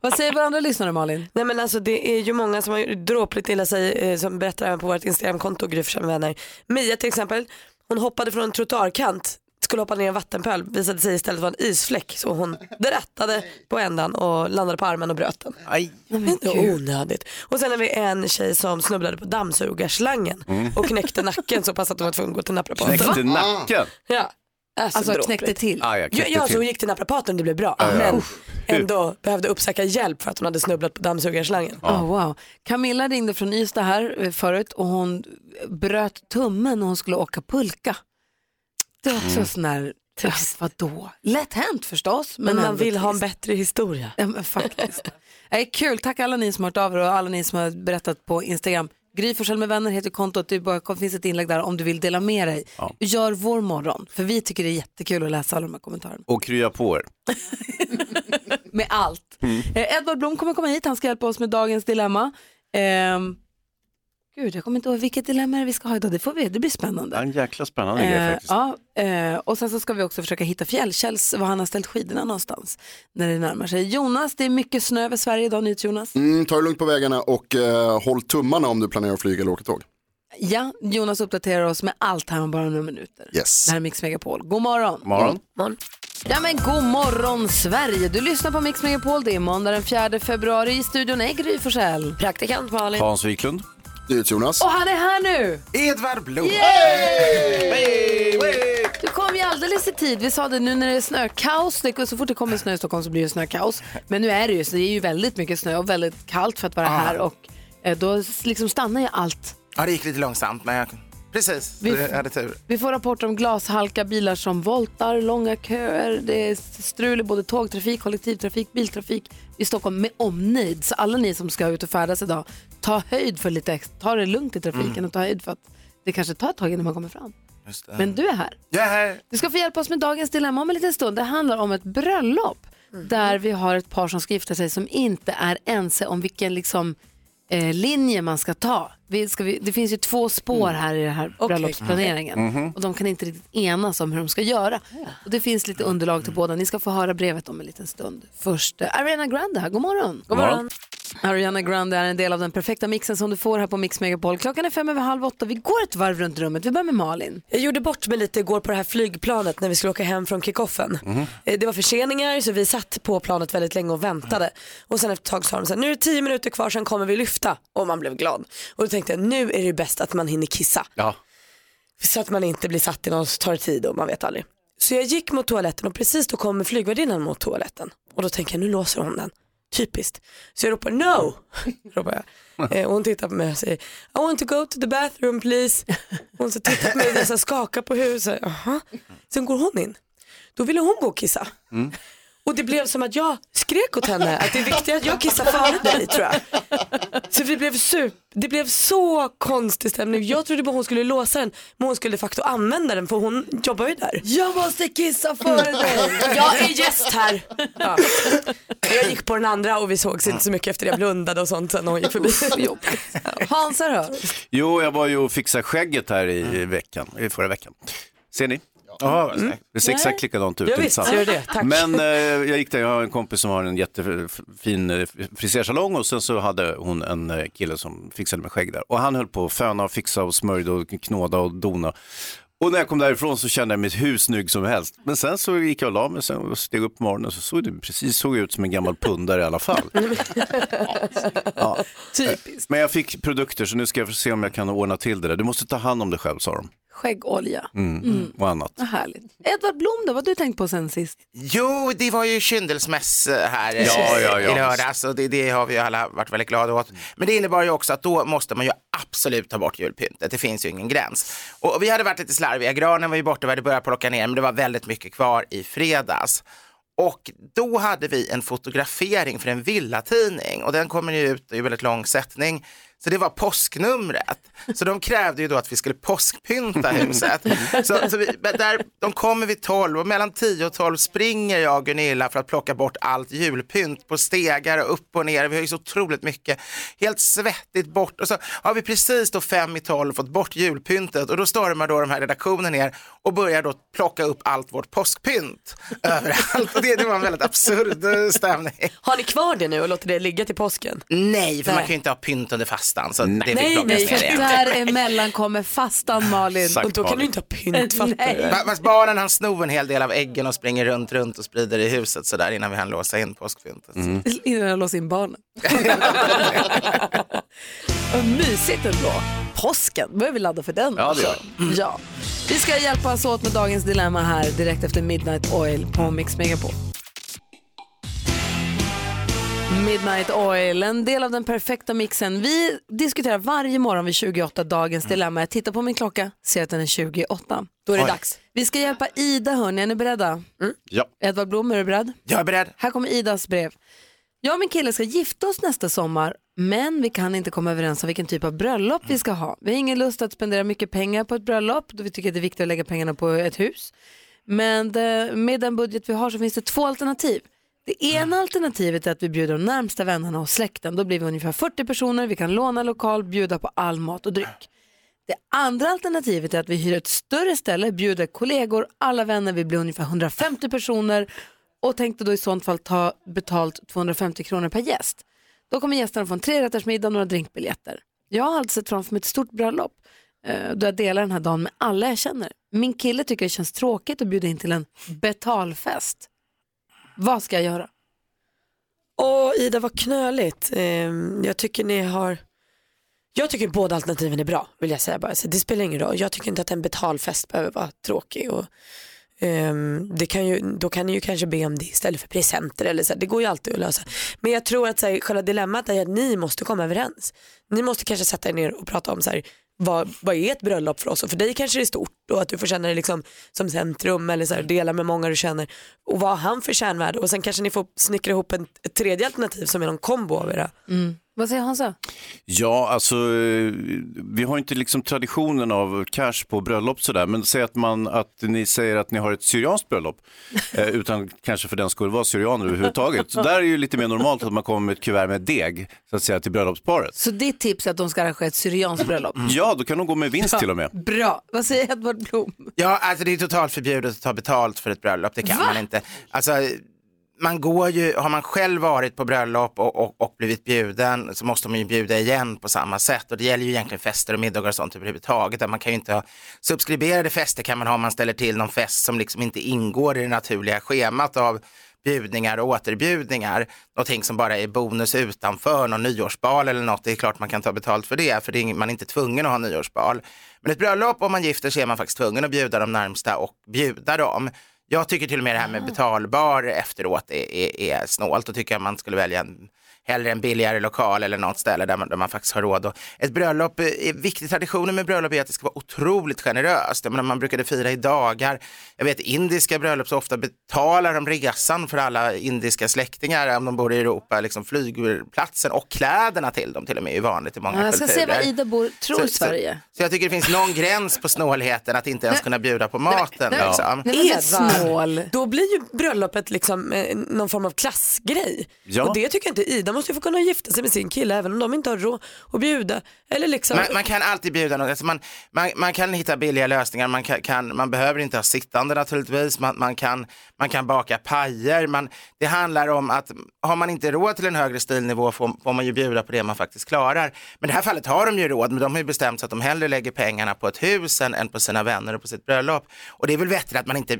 Vad säger våra andra lyssnare Malin? Nej men alltså det är ju många som har gjort dråpligt illa sig eh, som berättar även på vårt Instagramkonto Gry vänner. Mia till exempel, hon hoppade från en trottoarkant, skulle hoppa ner i en vattenpöl, visade sig istället vara en isfläck så hon drattade på ändan och landade på armen och bröt den. Aj. Inte onödigt. Och sen har vi en tjej som snubblade på dammsugarslangen och knäckte nacken så pass att hon var tvungen att gå till naprapaten. Knäckte nacken? Ja. Alltså, Alltså knäckte till. Ah, ja, Ja, knäckte ja, så till. hon gick till naprapaten och det blev bra. Ja, ja. Men Uff. ändå behövde uppsöka hjälp för att hon hade snubblat på dammsugarslangen. Oh, wow. Camilla ringde från Ystad här eh, förut och hon bröt tummen när hon skulle åka pulka. Det är också Mm. sån här, ja, vadå? Lätt hänt förstås. Men, Men man vill ha en trist. bättre historia. Ja, men faktiskt. Nej, kul, tack alla ni som har hört av er och alla ni som har berättat på Instagram. Gry med vänner heter kontot, det bara finns ett inlägg där om du vill dela med dig. Ja. Gör vår morgon, för vi tycker det är jättekul att läsa alla de här kommentarerna. Och krya på er. Med allt. Mm. Eh, Edvard Blom kommer komma hit, han ska hjälpa oss med dagens dilemma. Ehm, gud, jag kommer inte ihåg vilket dilemma vi ska ha idag, det får vi, det blir spännande. Ja, En jäkla spännande grej Eh, faktiskt. ja, eh, och sen så ska vi också försöka hitta Fjällkälls, var han har ställt skidorna någonstans när det närmar sig. Jonas, det är mycket snö över Sverige idag, nytt Jonas. Mm, ta det lugnt på vägarna och eh, håll tummarna om du planerar att flyga eller åka tåg. Ja, Jonas uppdaterar oss med allt här om bara några minuter. Yes. Det här är Mix Megapol. God morgon. Morgon. Ja men god morgon Sverige. Du lyssnar på Mix Megapol. Det är måndag den 4 februari. I studion är Gry Forssell. Praktikant Malin. Hans Wiklund. Du Jonas. Och han är här nu! Edvard Blom. Du kom ju alldeles i tid. Vi sa det nu när det är snökaos. Det, så fort det kommer snö i Stockholm så blir det snökaos. Men nu är det ju så. Det är ju väldigt mycket snö och väldigt kallt för att vara Ja. här. Och eh, då liksom stannar ju allt. Ja, det gick lite långsamt, men jag... precis. Vi- hade tur. Vi får rapporter om glashalka, bilar som voltar, långa köer. Det är strul i både tågtrafik, kollektivtrafik, biltrafik i Stockholm med omnejd. Så alla ni som ska ut och färdas idag, ta höjd för lite extra. Ta det lugnt i trafiken Mm. och ta höjd för att det kanske tar ett tag innan man kommer fram. Just det. Men du är här. Jag är här. Du ska få hjälpa oss med dagens dilemma om en liten stund. Det handlar om ett bröllop där vi har ett par som ska gifta sig som inte är ense om vilken liksom, eh, linje man ska ta. Vi ska vi, det finns ju två spår här i den här bröllopsplaneringen Mhm. och de kan inte riktigt enas om hur de ska göra. Och det finns lite underlag till båda. Ni ska få höra brevet om en liten stund. Först eh, Ariana Grande här, god morgon. God morgon. Ariana Grande är en del av den perfekta mixen som du får här på Mix Megapol. Klockan är fem över halv åtta. Vi går ett varv runt rummet. Vi börjar med Malin. Jag gjorde bort mig lite igår på det här flygplanet när vi skulle åka hem från kickoffen. Eh, Det var förseningar så vi satt på planet väldigt länge och väntade. Och sen efter ett tag sa de så här, nu är det tio minuter kvar sen kommer vi lyfta. Och man blev glad. Och då tänkte jag, nu är det bäst att man hinner kissa. Ja. Så att man inte blir satt i någon tar tid och man vet aldrig. Så jag gick mot toaletten och precis då kommer flygvärdinnan mot toaletten. Och då tänker jag, nu låser hon den. Typiskt. Så jag ropar no. ropar jag. Eh, och hon tittar på mig och säger I want to go to the bathroom please. Hon så tittar på mig och skakar på huvudet. Sen går hon in. Då ville hon gå och kissa. Mm. Och det blev som att jag skrek åt henne att det är viktigt att jag kissar före dig tror jag. Så det blev, super, det blev så konstig stämning. Jag trodde bara hon skulle låsa den men hon skulle de facto använda den för hon jobbar ju där. Jag måste kissa före dig. Jag är gäst här. Ja. Jag gick på den andra och vi sågs inte så mycket efter det. Jag blundade och sånt sen när hon gick förbi. Hansa då? Jo, jag var ju och fixade skägget här i, i veckan, i förra veckan. Ser ni? Ja, Mm. snyggt. Det ser exakt likadant ut. Ja, visst, du det? Tack. Men eh, jag gick där, jag har en kompis som har en jättefin eh, frisersalong och sen så hade hon en eh, kille som fixade med skägg där. Och han höll på att föna och fixa och smörjde och knåda och dona. Och när jag kom därifrån så kände jag mig hur snygg som helst. Men sen så gick jag och la mig sen och steg upp på morgonen så såg det precis såg ut som en gammal pundare i alla fall. Ja. Typiskt. Men jag fick produkter så nu ska jag se om jag kan ordna till det där. Du måste ta hand om dig själv sa de. Skäggolja. Mm. Mm. Och annat. Vad härligt. Edvard Blom då, vad har du tänkt på sen sist? Jo, det var ju kyndelsmäss här eh, Ja, ja, ja. i lördags och det, det har vi ju alla varit väldigt glada åt. Men det innebar ju också att då måste man ju absolut ta bort julpyntet. Det finns ju ingen gräns. Och vi hade varit lite slarviga. Granen var ju borta, vi hade börjat plocka ner, men det var väldigt mycket kvar i fredags. Och då hade vi en fotografering för en villatidning och den kommer ju ut i väldigt lång sättning. Så det var påsknumret. Så de krävde ju då att vi skulle påskpynta huset. Så, så vi, där, de kommer vid 12 och mellan 10 och 12 springer jag och Gunilla för att plocka bort allt julpynt på stegar och upp och ner. Vi har ju så otroligt mycket. Helt svettigt bort. Och så har vi precis då fem i 12 fått bort julpyntet och då stormar då de här redaktionen ner och börjar då plocka upp allt vårt påskpynt överallt. Och det, det var en väldigt absurd eh, stämning. Har ni kvar det nu och låter det ligga till påsken? Nej, för man Nej. kan ju inte ha pynt under fastan. Så det fick Nej, nej, ner igen. däremellan kommer fastan Malin. Exakt, Och då kan du inte ha pynt fattar Nej. du? Fast barnen han snor en hel del av äggen och springer runt, runt och sprider i huset sådär innan vi hann låsa in påskpyntet. Innan jag låser in barnen. Vad mysigt ändå. Påsken, börjar vi ladda för den Ja, det gör ja. Vi ska hjälpas åt med dagens dilemma här direkt efter Midnight Oil på Mix Megapol. Midnight Oil, en del av den perfekta mixen. Vi diskuterar varje morgon vid 28 dagens dilemma. Jag tittar på min klocka, ser att den är 28. Då är det Oj. dags. Vi ska hjälpa Ida, hörni. Är ni beredda? Ja. Edvard Blom, är du beredd? Jag är beredd. Här kommer Idas brev. Jag och min kille ska gifta oss nästa sommar, men vi kan inte komma överens om vilken typ av bröllop vi ska ha. Vi har ingen lust att spendera mycket pengar på ett bröllop, då vi tycker att det är viktigt att lägga pengarna på ett hus. Men det, med den budget vi har så finns det två alternativ. Det ena alternativet är att vi bjuder de närmsta vännerna och släkten. Då blir vi ungefär 40 personer, vi kan låna lokal, bjuda på all mat och dryck. Det andra alternativet är att vi hyr ett större ställe, bjuder kollegor, alla vänner, vi blir ungefär 150 personer och tänkte då i sånt fall ta betalt 250 kronor per gäst. Då kommer gästerna få en trerättersmiddag och några drinkbiljetter. Jag har alltså sett framför mig ett stort bröllop eh, då jag delar den här dagen med alla jag känner. Min kille tycker det känns tråkigt att bjuda in till en betalfest. Vad ska jag göra? Åh Ida vad knöligt. Ehm, jag tycker ni har Jag tycker båda alternativen är bra vill jag säga bara. Så det spelar ingen roll. Jag tycker inte att en betalfest behöver vara tråkig. Och, um, det kan ju, då kan ni ju kanske be om det istället för presenter. Eller så. Det går ju alltid att lösa. Men jag tror att så här, själva dilemmat är att ni måste komma överens. Ni måste kanske sätta er ner och prata om så här, vad, vad är ett bröllop för oss? Och för dig kanske det är stort och att du får känna dig liksom som centrum eller så här, dela med många du känner. Och vad har han för kärnvärde? Och sen kanske ni får snickra ihop en, ett tredje alternativ som är någon kombo av era. Vad säger Hansa? Ja, alltså eh, vi har inte liksom traditionen av cash på bröllop sådär, men säg att, man, att ni säger att ni har ett syrianskt bröllop, eh, utan kanske för den skulle vara syrianer överhuvudtaget. Så där är det ju lite mer normalt att man kommer med ett kuvert med deg, så att säga, till bröllopsparet. Så ditt tips är att de ska arrangera ett syrianskt bröllop? Ja, då kan de gå med vinst till och med. Bra. Vad säger Edvard Blom? Ja, alltså det är totalt förbjudet att ta betalt för ett bröllop, det kan Va? man inte. Alltså, man går ju, har man själv varit på bröllop och, och, och blivit bjuden så måste man ju bjuda igen på samma sätt och det gäller ju egentligen fester och middagar och sånt överhuvudtaget. Man kan ju inte ha subskriberade fester kan man ha om man ställer till någon fest som liksom inte ingår i det naturliga schemat av bjudningar och återbjudningar. Någonting som bara är bonus utanför, någon nyårsbal eller något. Det är klart man kan ta betalt för det, för det är, man är inte tvungen att ha nyårsbal. Men ett bröllop, om man gifter sig är man faktiskt tvungen att bjuda de närmsta och bjuda dem. Jag tycker till och med det här med betalbar efteråt är, är, är snålt. Då tycker jag man skulle välja en, hellre en billigare lokal eller något ställe där man, där man faktiskt har råd. Och ett bröllop, eh, är viktig traditionen med bröllop är att det ska vara otroligt generöst. Jag menar, man brukade fira i dagar. Jag vet indiska bröllop så ofta betalar de resan för alla indiska släktingar om de bor i Europa, liksom flygplatsen och kläderna till dem till och med är vanligt i många Jag ska kulturer. se vad Ida bor, tror i Så- Sverige. Så jag tycker det finns någon gräns på snålheten att inte ens kunna bjuda på maten. nej, liksom. Edvard, då blir ju bröllopet liksom eh, någon form av klassgrej. Ja. Och det tycker inte Ida måste ju få kunna gifta sig med sin kille även om de inte har råd att bjuda. Eller liksom... Man, man kan alltid bjuda något, alltså man, man, man kan hitta billiga lösningar, man, kan, kan, man behöver inte ha sittande naturligtvis, man, man, kan, man kan baka pajer. Man, det handlar om att har man inte råd till en högre stilnivå får, får man ju bjuda på det man faktiskt klarar. Men i det här fallet har de ju råd, men de har ju bestämt sig att de hellre lägger pengarna på ett hus än, än på sina vänner och på sitt bröllop. Och det är väl bättre att man inte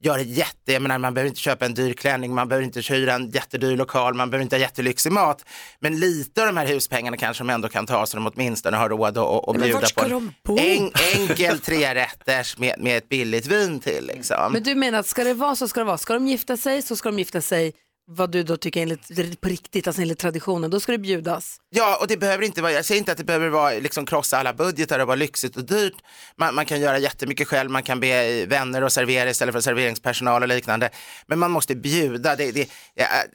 gör det jätte, jag menar man behöver inte köpa en dyr klänning, man behöver inte hyra en jättedyr lokal, man behöver inte ha jättelyxig mat. Men lite av de här huspengarna kanske de ändå kan ta så de åtminstone har råd att, Men bjuda på bo? en enkel trerätters med, med ett billigt vin till. Liksom. Men du menar att ska det vara så ska det vara. Ska de gifta sig så ska de gifta sig vad du då tycker enligt, på riktigt, alltså enligt traditionen. Då ska det bjudas. Ja, och det behöver inte vara, jag säger inte att det behöver vara, liksom krossa alla budgetar och vara lyxigt och dyrt. Man, man kan göra jättemycket själv, man kan be vänner att servera istället för serveringspersonal och liknande. Men man måste bjuda, det, det,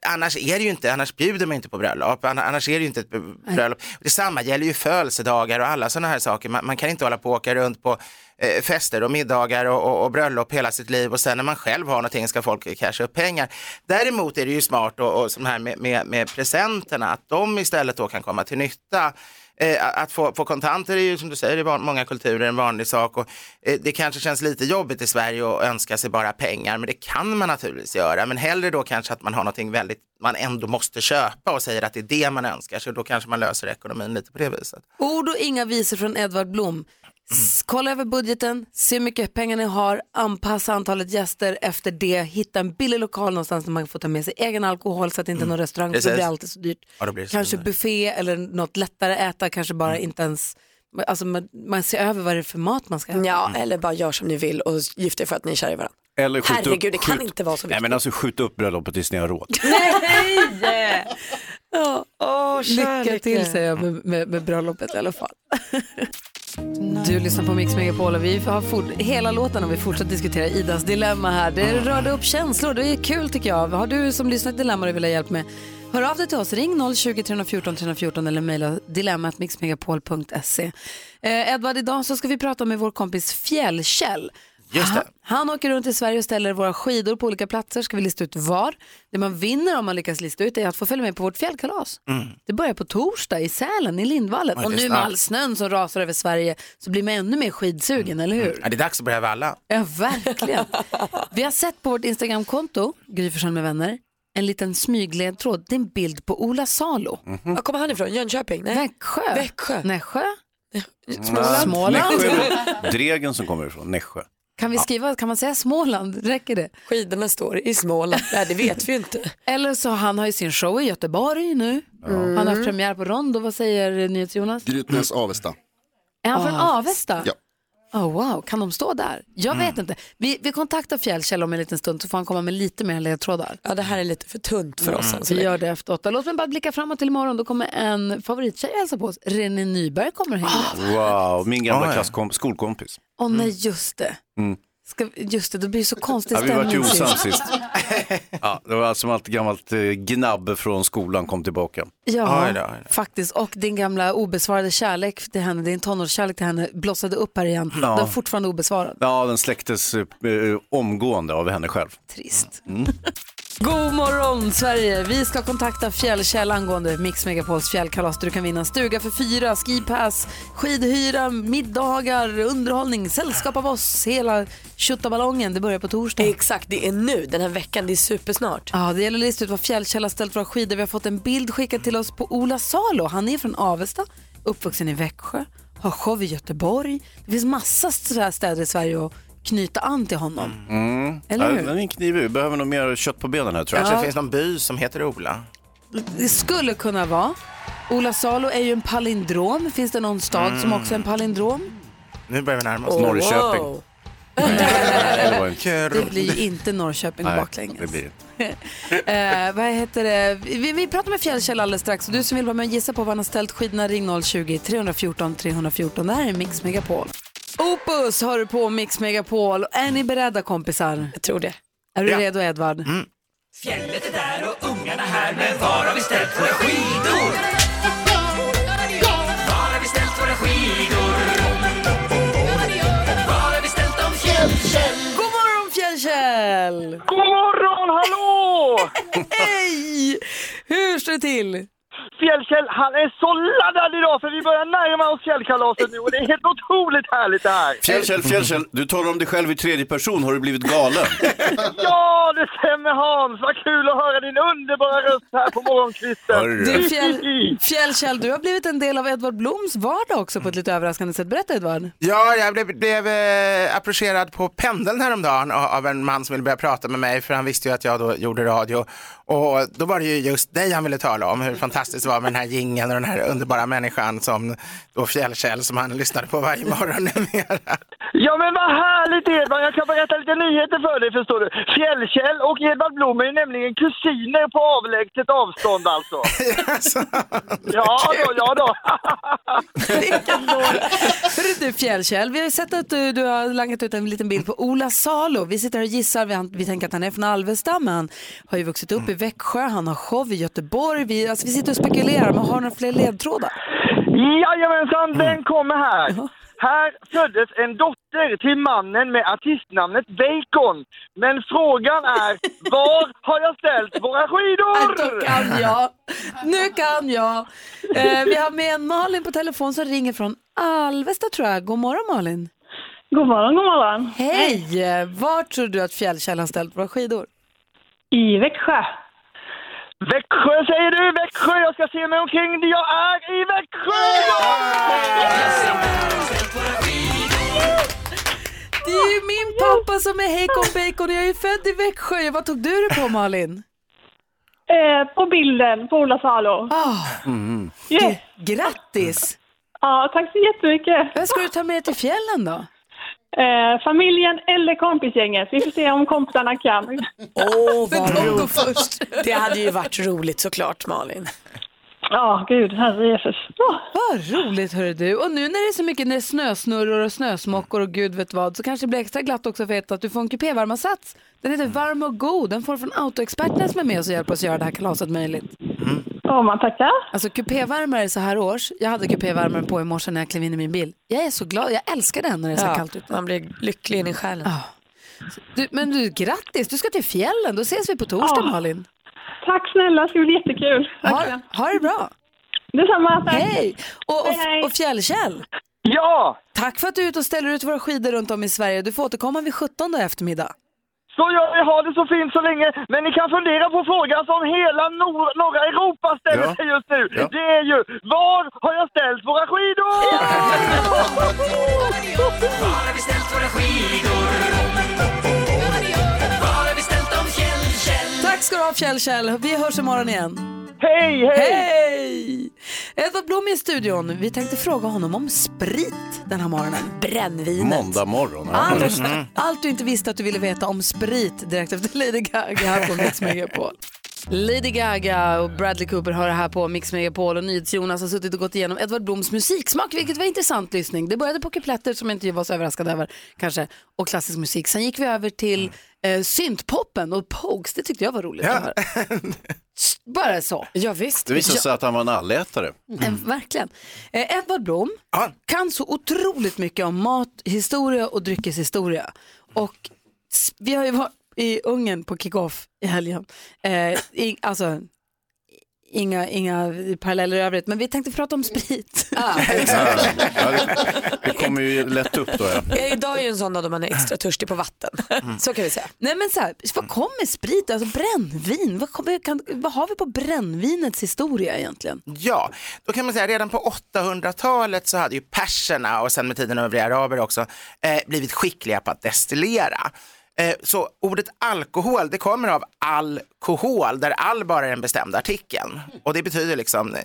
annars är det ju inte, annars bjuder man inte på bröllop, Anna- annars är det ju inte ett bröllop. Detsamma gäller ju födelsedagar och alla sådana här saker. Man, man kan inte hålla på och åka runt på Eh, fester och middagar och, och, och bröllop hela sitt liv och sen när man själv har någonting ska folk casha upp pengar. Däremot är det ju smart och, och som här med, med, med presenterna, att de istället då kan komma till nytta. Eh, att få, få kontanter är ju som du säger i många kulturer en vanlig sak och eh, det kanske känns lite jobbigt i Sverige att önska sig bara pengar men det kan man naturligtvis göra men hellre då kanske att man har någonting väldigt man ändå måste köpa och säger att det är det man önskar så då kanske man löser ekonomin lite på det viset. Ord och inga visor från Edvard Blom. Kolla över budgeten, se hur mycket pengar ni har, anpassa antalet gäster efter det, hitta en billig lokal någonstans där man får ta med sig egen alkohol så att det inte är någon restaurang, för det blir alltid så dyrt. Ja, då blir det så Kanske dyrt. buffé eller något lättare äta, kanske bara inte ens, alltså man, man ser över vad det är för mat man ska äta. Ja, eller bara gör som ni vill och gift er för att ni är kära i varandra. Eller skjut upp, Herregud, det kan skjut- inte vara så Nej, viktigt. men alltså skjut upp bröllopet tills ni har råd. Nej! Åh, Lycka kärleken. till säger jag med, med, med bröllopet i alla fall. Du lyssnar på Mix Megapol och vi har hela låten och vi fortsätter diskutera Idas dilemma här. Det rörde upp känslor, det är kul tycker jag. Har du som lyssnar ett dilemma du vill ha hjälp med, hör av dig till oss. Ring 020 314 314 eller mejla dilemmatmixmegapol.se. Eh, Edvard, idag så ska vi prata med vår kompis Fjällkäll. Just det. Han, han åker runt i Sverige och ställer våra skidor på olika platser. Ska vi lista ut var? Det man vinner om man lyckas lista ut är att få följa med på vårt fjällkalas. Det börjar på torsdag i Sälen i Lindvallen. Ja, och nu med all snön som rasar över Sverige så blir man ännu mer skidsugen, eller hur? Ja, det är dags att börja valla. Ja, verkligen. Vi har sett på vårt Instagramkonto, Gry med vänner, en liten smygledtråd. Det är en bild på Ola Salo. Var kommer han ifrån? Jönköping? Nej. Växjö. Växjö. Nässjö. Småland. Småland. Nässjö Dregen som kommer ifrån Nässjö. Kan vi skriva, kan man säga Småland? Räcker det? Skidorna står i Småland. Nej, det vet vi ju inte. Eller så han har ju sin show i Göteborg nu. Han har haft premiär på Rondo. Vad säger NyhetsJonas? Grytnäs Avesta. Är han från Ah. Avesta? Ja. Oh, wow, kan de stå där? Jag vet inte. Vi, vi kontaktar Fjällkäll om en liten stund så får han komma med lite mer ledtrådar. Ja, det här är lite för tunt för oss än så Vi länge. gör det efter åtta. Låt mig bara blicka framåt till imorgon. Då kommer en favorittjej hälsa på oss. René Nyberg kommer och hänger med. Wow, min gamla Oj. klasskomp- skolkompis. Åh nej, just det. Mm. Ska, just det, det blir så konstig Ja, vi var ju stämning osams sist. Ja, det var som allt gammalt eh, gnabb från skolan kom tillbaka. Ja, Oj då, då. faktiskt. Och din gamla obesvarade kärlek till henne, din tonårskärlek till henne blossade upp här igen. Ja. Den är fortfarande obesvarad. Ja, den släcktes eh, eh, omgående av henne själv. Trist. Mm. God morgon Sverige! Vi ska kontakta Fjällkäll angående Mix Megapols fjällkalas där du kan vinna en stuga för fyra, skipass, skidhyra, middagar, underhållning, sällskap av oss, hela tjottaballongen. Det börjar på torsdag. Exakt, det är nu den här veckan. Det är supersnart. Ja, det gäller att lista ut vad Fjällkäll har ställt våra skidor. Vi har fått en bild skickad till oss på Ola Salo. Han är från Avesta, uppvuxen i Växjö, har show i Göteborg. Det finns massa städer i Sverige att knyta an till honom. Mm. Eller hur? Ja, den är knivig. Vi behöver nog mer kött på benen här tror jag. Kanske det finns någon by som heter Ola. Det skulle kunna vara. Ola Salo är ju en palindrom. Finns det någon stad som också är en palindrom? Nu börjar vi närma oss. Norrköping. Det var inte- Det blir ju inte Norrköping Nej, baklänges. det blir Eh, vad heter det? Vi, vi pratar med Fjällkäll alldeles strax. Och du som vill vara med och gissa på var han har ställt skidorna, ring 020-314 314. Det här är Mix Megapol. Opus har du på Mix Megapol. Är ni beredda kompisar? Jag tror det. Är du Ja. redo Edvard? Fjället är där och ungarna här, men var har vi ställt våra skidor? Var har vi ställt våra skidor? Var har vi ställt dem, Fjällkäll? God morgon Fjällkäll! God morgon, hallå! Hej! Hur står det till? Fjällkäll, han är så laddad idag för vi börjar närma oss fjällkalaset nu och det är helt otroligt härligt det här. Fjällkäll, Fjällkäll, du talar om dig själv i tredje person. Har du blivit galen? Ja, det stämmer Hans. Vad kul att höra din underbara röst här på morgonkvisten. Du, fjäll, Fjällkäll, du har blivit en del av Edvard Bloms vardag också på ett lite överraskande sätt. Berätta Edvard. Ja, jag blev, blev eh, approcherad på pendeln häromdagen av, av en man som ville börja prata med mig för han visste ju att jag då gjorde radio. Och då var det ju just dig han ville tala om, hur fantastiskt det var med den här jingeln och den här underbara människan som då Fjällkäll som han lyssnade på varje morgon numera. Ja men vad härligt Edvard, jag kan berätta lite nyheter för dig förstår du. Fjällkäll och Edvard Blom är ju nämligen kusiner på avlägset avstånd alltså. Ja då, ja då. Hörru du Fjällkäll, vi har ju sett att du, du har langat ut en liten bild på Ola Salo. Vi sitter här och gissar, vi, vi tänker att han är från Alvesta men han har ju vuxit upp i Växjö, han har show i Göteborg. Vi, alltså, vi sitter och spekulerar, men har några fler ledtrådar? Jajamensan, den kommer här. Här föddes en dotter till mannen med artistnamnet Bacon. Men frågan är, var har jag ställt våra skidor? Då kan jag. Nu kan jag. Eh, vi har med en Malin på telefon som ringer från Alvesta tror jag. God morgon Malin. God morgon, god morgon. Hej! Var tror du att Fjällkäll har ställt våra skidor? I Växjö. Växjö säger du, Växjö. Jag ska se mig omkring. Jag är i Växjö! Det är ju min pappa som är Heikon Bacon och jag är ju född i Växjö. Vad tog du det på Malin? Eh, på bilden på Ola Salo. Ah, Mm. Yes. grattis! Ja, tack så jättemycket. Vad ska du ta med dig till fjällen då? Eh, familjen eller kompisgänget. Vi får se om kompisarna kan. Åh, Men vad roligt. Det hade ju varit roligt såklart Malin. Ja, gud, herre Jesus. Oh. Vad roligt hörru du. Och nu när det är så mycket när det är snösnurror och snösmockor och gud vet vad så kanske det blir extra glatt också för att du får en kupévärmarsats. Den heter Varm och god. Den får du från Autoexperterna som är med oss och hjälper oss göra det här kalaset möjligt. Ja, man tackar. Alltså kupévärmare så här års. Jag hade kupévärmaren på i morse när jag klev in i min bil. Jag är så glad. Jag älskar den när det är så Ja, kallt ute. man blir lycklig in i själen. Du, men du, grattis. Du ska till fjällen. Då ses vi på torsdag Ja. Malin. Tack snälla, det ska bli jättekul. Ha, ha det bra. Detsamma. Tack. Hej! Och, hej. och, och Fjällkäll. Ja, Tack för att du är ute och ställer ut våra skidor runt om i Sverige. Du får återkomma vid 17 då i eftermiddag. så gör vi. Ha det så fint så länge. Men ni kan fundera på frågan som hela nor- norra Europa ställer Ja. sig just nu. Ja. Det är ju, var har jag ställt våra skidor? Var har vi ställt våra skidor? Ska du ha Fjäll Kjell. Vi hörs imorgon igen. Hej, hej! Hej! Edvard Blom är i studion. Vi tänkte fråga honom om sprit den här morgonen. Brännvinet. Måndag morgon. ja. Anders, Mm. allt du inte visste att du ville veta om sprit direkt efter Lady Gaga här på Mix Megapol. Lady Gaga och Bradley Cooper har det här på Mix Megapol och NyhetsJonas har suttit och gått igenom Edvard Bloms musiksmak, vilket var intressant lyssning. Det började på kupletter som jag inte var så överraskad över kanske, och klassisk musik. Sen gick vi över till eh, syntpoppen och Pogues, det tyckte jag var roligt att höra. Bara så. Ja, visst. Det visade sig att han var en allätare. Mm. Verkligen. Eh, Edvard Blom kan så otroligt mycket om mathistoria och dryckeshistoria. Och s- vi har ju varit i Ungern på kick-off i helgen. Eh, i, alltså, inga, inga paralleller i övrigt, men vi tänkte prata om sprit. Ja, det, det kommer ju lätt upp då. Ja. Idag är ju en sån dag då man är extra törstig på vatten. Så kan vi säga. Nej men så här, vad kommer sprit, alltså brännvin, vad, kommer, kan, vad har vi på brännvinets historia egentligen? Ja, då kan man säga redan på 800-talet så hade ju perserna och sen med tiden övriga araber också eh, blivit skickliga på att destillera. Eh, så ordet alkohol det kommer av alkohol där all bara är den bestämda artikeln och det betyder liksom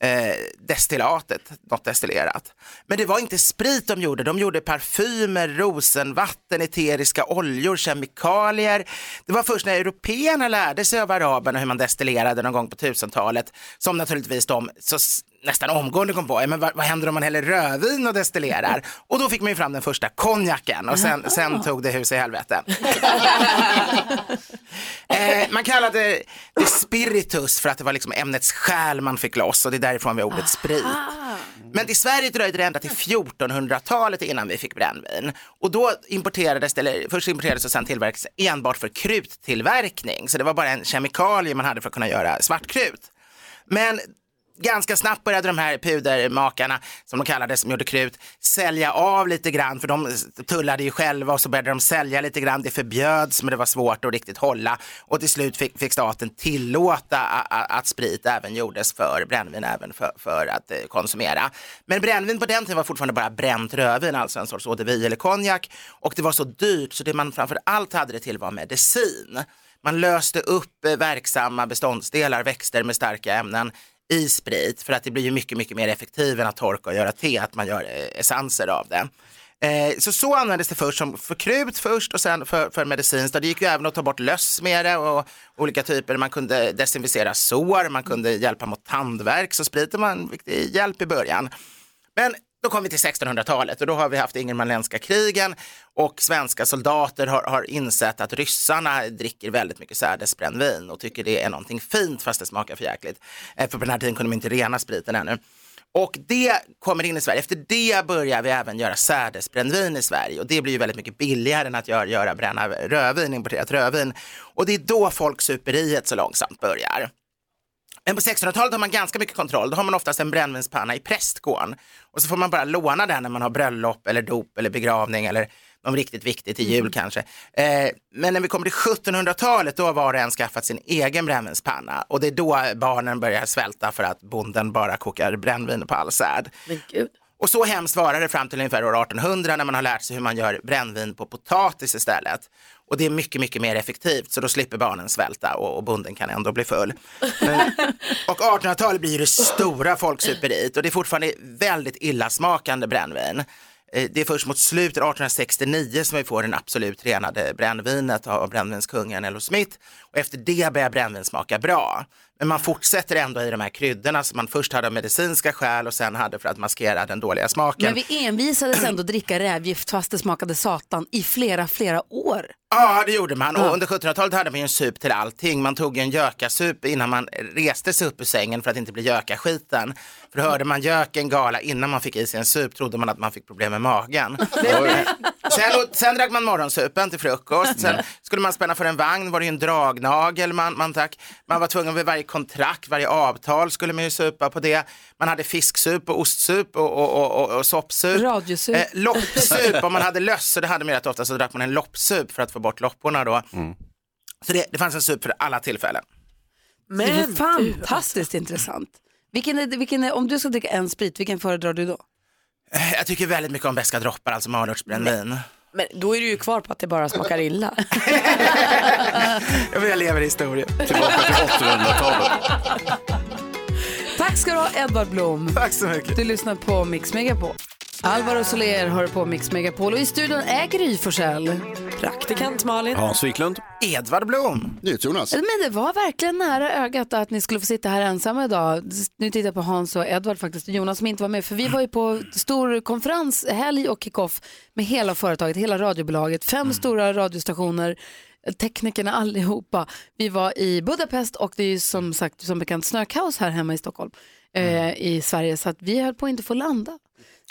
eh, destillatet, något destillerat. Men det var inte sprit de gjorde, de gjorde parfymer, rosenvatten, eteriska oljor, kemikalier. Det var först när européerna lärde sig av araberna hur man destillerade någon gång på 1000-talet som naturligtvis de så nästan omgående kom på, ja, men vad, vad händer om man häller rödvin och destillerar? Och då fick man ju fram den första konjaken och sen, sen tog det hus i helvete. Eh, man kallade det spiritus för att det var liksom ämnets själ man fick loss och det är därifrån vi har ordet sprit. Men i Sverige dröjde det ända till 1400-talet innan vi fick brännvin. Och då importerades, eller först importerades och sen tillverkades enbart för kruttillverkning. Så det var bara en kemikalie man hade för att kunna göra svartkrut. Men ganska snabbt började de här pudermakarna, som de kallades, som gjorde krut, sälja av lite grann, för de tullade ju själva och så började de sälja lite grann. Det förbjöds, men det var svårt att riktigt hålla. Och till slut fick, fick staten tillåta att sprit även gjordes för brännvin, även för, för att eh, konsumera. Men brännvin på den tiden var fortfarande bara bränt rödvin, alltså en sorts eau de vie eller konjak. Och det var så dyrt, så det man framför allt hade det till var medicin. Man löste upp eh, verksamma beståndsdelar, växter med starka ämnen i sprit för att det blir ju mycket, mycket mer effektivt än att torka och göra te, att man gör eh, essenser av det. Eh, så så användes det först som för krut först och sen för, för medicinskt. Det gick ju även att ta bort löss med det och olika typer. Man kunde desinficera sår, man kunde hjälpa mot tandvärk, så spriten var en viktig hjälp i början. Men då kom vi till 1600-talet och då har vi haft Ingermanländska krigen och svenska soldater har, har insett att ryssarna dricker väldigt mycket sädesbrännvin och tycker det är någonting fint fast det smakar för jäkligt. Eh, för på den här tiden kunde de inte rena spriten ännu. Och det kommer in i Sverige. Efter det börjar vi även göra sädesbrännvin i Sverige och det blir ju väldigt mycket billigare än att göra, göra bränna rödvin, importerat rödvin. Och det är då folksuperiet så långsamt börjar. Men på 1600-talet har man ganska mycket kontroll. Då har man oftast en brännvinspanna i prästgården och så får man bara låna den när man har bröllop eller dop eller begravning eller något riktigt viktigt till jul kanske. Eh, men när vi kommer till 1700-talet då har var och en skaffat sin egen brännvinspanna och det är då barnen börjar svälta för att bonden bara kokar brännvin på all säd. Men gud. Och så hemskt varar det fram till ungefär år 1800 när man har lärt sig hur man gör brännvin på potatis istället. Och det är mycket, mycket mer effektivt så då slipper barnen svälta och, och bonden kan ändå bli full. Men, och 1800-talet blir det stora folksuperiet och det är fortfarande väldigt illasmakande brännvin. Eh, Det är först mot slutet 1869 som vi får den absolut renade brännvinet av brännvinskungen Ello Smith efter det börjar brännvin smaka bra. Men man fortsätter ändå i de här kryddorna som man först hade av medicinska skäl och sen hade för att maskera den dåliga smaken. Men vi envisades ändå dricka rävgift fast det smakade satan i flera, flera år. Ja, det gjorde man. Och under 1700-talet hade man ju en sup till allting. Man tog en gökasup innan man reste sig upp ur sängen för att inte bli gökaskiten. För hörde man göken gala innan man fick i sig en sup trodde man att man fick problem med magen. sen, sen drack man morgonsupen till frukost. Sen skulle man spänna för en vagn var det ju en dragnagel man, man drack. Man var tvungen vid varje kontrakt, varje avtal skulle man ju supa på det. Man hade fisksup och ostsup och, och, och, och, och soppsup. Radiosup. Eh, loppsup, om man hade löss, så det hade man rätt ofta, så drack man en loppsup för att få bort lopporna då. Så det, det fanns en sup för alla tillfällen. det är fantastiskt intressant. Vilken är, vilken är, om du ska dricka en sprit, vilken föredrar du då? Eh, Jag tycker väldigt mycket om beska droppar, alltså malörtsbrännvin. Men då är du ju kvar på att det bara smakar illa. Jag lever i historien. Tillbaka till 800-talet. Tack ska du ha Edvard Blom. Tack så mycket. Du lyssnar på Mix Megapol. Alvaro Soler hör på Mix Megapol och i studion är Gry Forssell. Praktikant Malin. Hans Wiklund. Edvard Blom. Jonas. Men det var verkligen nära ögat att ni skulle få sitta här ensamma idag. Nu tittar jag på Hans och Edvard faktiskt Jonas som inte var med. För vi var ju på stor konferens, helg och kickoff med hela företaget, hela radiobolaget, fem stora radiostationer teknikerna allihopa. Vi var i Budapest och det är ju som sagt som bekant snökaos här hemma i Stockholm eh, i Sverige så att vi höll på att inte få landa.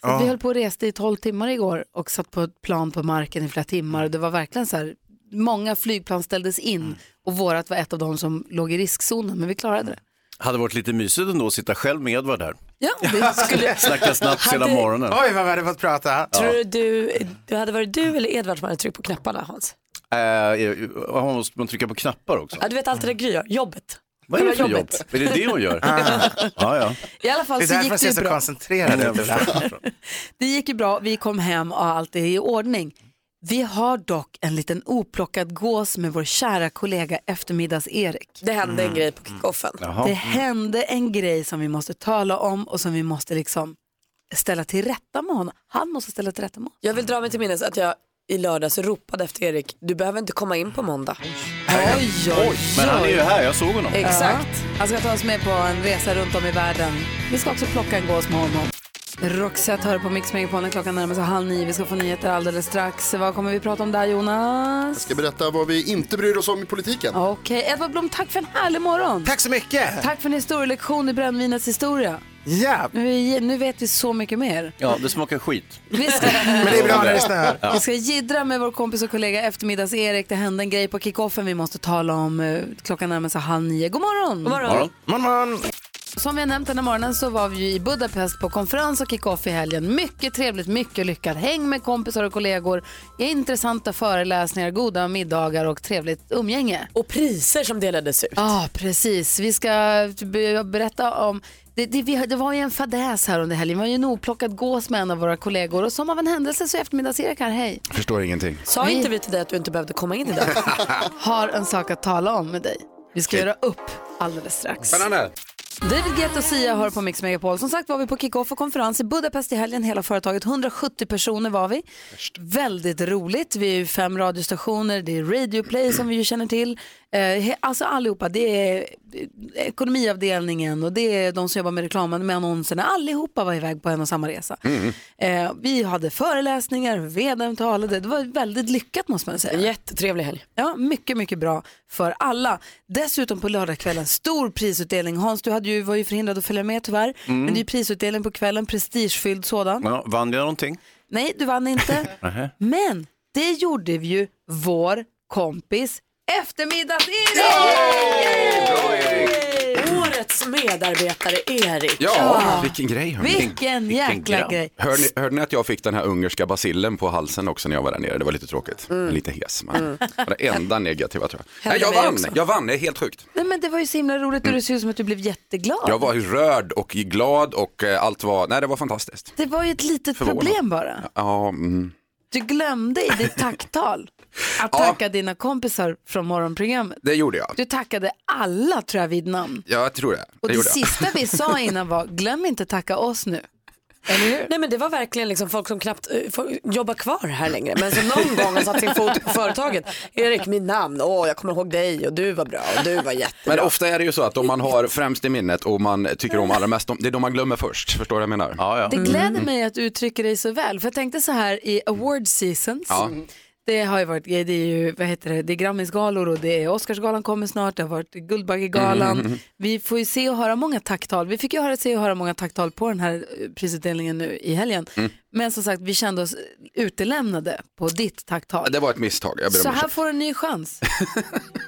Ja. Vi höll på och reste i 12 timmar igår och satt på ett plan på marken i flera timmar och det var verkligen så här många flygplan ställdes in och vårat var ett av dem som låg i riskzonen men vi klarade det. Hade varit lite mysigt ändå att sitta själv med Edvard här. Ja, det skulle... Snacka snabbt hela Hade- morgonen. Oj, vad vi hade fått prata. Tror du, du det hade varit du eller Edvard som hade tryckt på knapparna Hans? Äh, måste man trycka på knappar också? Ja, du vet allt det där Gry gör, jobbet. Vad är det för jobb? Är det det hon gör? Ja, ja. I alla fall Det är så därför gick jag det ser ju så bra. koncentrerad ut. Det gick ju bra, vi kom hem och allt är i ordning. Vi har dock en liten oplockad gås med vår kära kollega eftermiddags-Erik. Det hände en grej på kickoffen. Det hände en grej som vi måste tala om och som vi måste liksom ställa till rätta med honom. Han måste ställa till rätta med oss. Jag vill dra mig till minnes att jag i lördags ropade efter Erik, du behöver inte komma in på måndag. Oj, oj, Men han är ju här, jag såg honom. Exakt. Han ska ta oss med på en resa runt om i världen. Vi ska också plocka en gås med honom. Roxette hör på Mix Megapol när klockan närmar sig halv nio. Vi ska få nyheter alldeles strax. Vad kommer vi prata om där Jonas? Jag ska berätta vad vi inte bryr oss om i politiken. Okej, Edvard Blom, tack för en härlig morgon. Tack så mycket. Tack för en historielektion i brännvinets historia. Ja. Nu, nu vet vi så mycket mer. Ja, det smakar skit. Vi ska, Men det är bra när det snöar. Ja. vi ska jiddra med vår kompis och kollega eftermiddags-Erik. Det hände en grej på kickoffen vi måste tala om. Eh, Klockan närmar sig halv nio. God morgon! God morgon. morgon. morgon. Som vi har nämnt den här morgonen så var vi i Budapest på konferens och kick-off i helgen. Mycket trevligt, mycket lyckat. Häng med kompisar och kollegor, intressanta föreläsningar, goda middagar och trevligt umgänge. Och priser som delades ut. Ja, precis. Vi ska be- berätta om det, det, vi, det var ju en fadäs här under helgen. Vi var ju en oplockad gås med en av våra kollegor och som av en händelse så är eftermiddags-Erik här, hej. Förstår ingenting. Sa Vi- inte vi till dig att du inte behövde komma in idag? Har en sak att tala om med dig. Vi ska göra upp alldeles strax. Spännande. David Guetta och Sia hör på Mix Megapol. Som sagt var vi på kick-off och konferens i Budapest i helgen, hela företaget. 170 personer var vi. Väldigt roligt. Vi är ju fem radiostationer, det är Radio Play som vi ju känner till. Eh, alltså allihopa, det är eh, ekonomiavdelningen och det är de som jobbar med reklamen, med annonserna. Allihopa var iväg på en och samma resa. Eh, vi hade föreläsningar, vdn talade. Det var väldigt lyckat måste man säga. Jättetrevlig helg. Ja, mycket, mycket bra för alla. Dessutom på lördagskvällen, stor prisutdelning. Hans, du hade ju, var ju förhindrad att följa med tyvärr. Mm. Men det är prisutdelning på kvällen, prestigefylld sådan. Ja, vann jag någonting? Nej, du vann inte. Men det gjorde vi ju vår kompis eftermiddags-Erik! Årets medarbetare Erik. Ja, vilken grej. hörni. Vilken jäkla grej. Hör ni, hörde ni att jag fick den här ungerska basillen på halsen också när jag var där nere? Det var lite tråkigt. Lite hes. Men Mm. det var det enda negativa tror jag. Hände Nej, jag mig vann, också. jag vann, det är helt sjukt. Nej, men det var ju så himla roligt och det ser ut som att du blev jätteglad. Jag var rörd och glad och eh, allt var, nej det var fantastiskt. Det var ju ett litet Förvånad. problem bara. Ja, mm. Du glömde i ditt tacktal att Ja. tacka dina kompisar från morgonprogrammet. det gjorde jag. Du tackade alla tror jag vid namn. Ja, jag tror det. Och det, gjorde jag. sista vi sa innan var, glöm inte tacka oss nu. Eller hur? Nej men det var verkligen liksom folk som knappt eh, får jobba kvar här längre men som någon gång har satt sin fot på företaget. Erik, mitt namn, åh jag kommer ihåg dig och du var bra och du var jättebra. Men ofta är det ju så att om man har främst i minnet och man tycker om allra mest, det är då man glömmer först. Förstår du vad jag menar? Ja, ja. Det gläder mig att du uttrycker dig så väl. För jag tänkte så här i award seasons. Ja. Det har ju varit, det är ju, vad heter det, det är Grammisgalor och det är Oscarsgalan kommer snart, det har varit Guldbaggegalan. Mm. Vi får ju se och höra många tacktal. Vi fick ju höra, se och höra många tacktal på den här eh, prisutdelningen nu i helgen. Mm. Men som sagt, vi kände oss utelämnade på ditt tacktal. Det var ett misstag, jag ber Så om här ursäkt. får du en ny chans.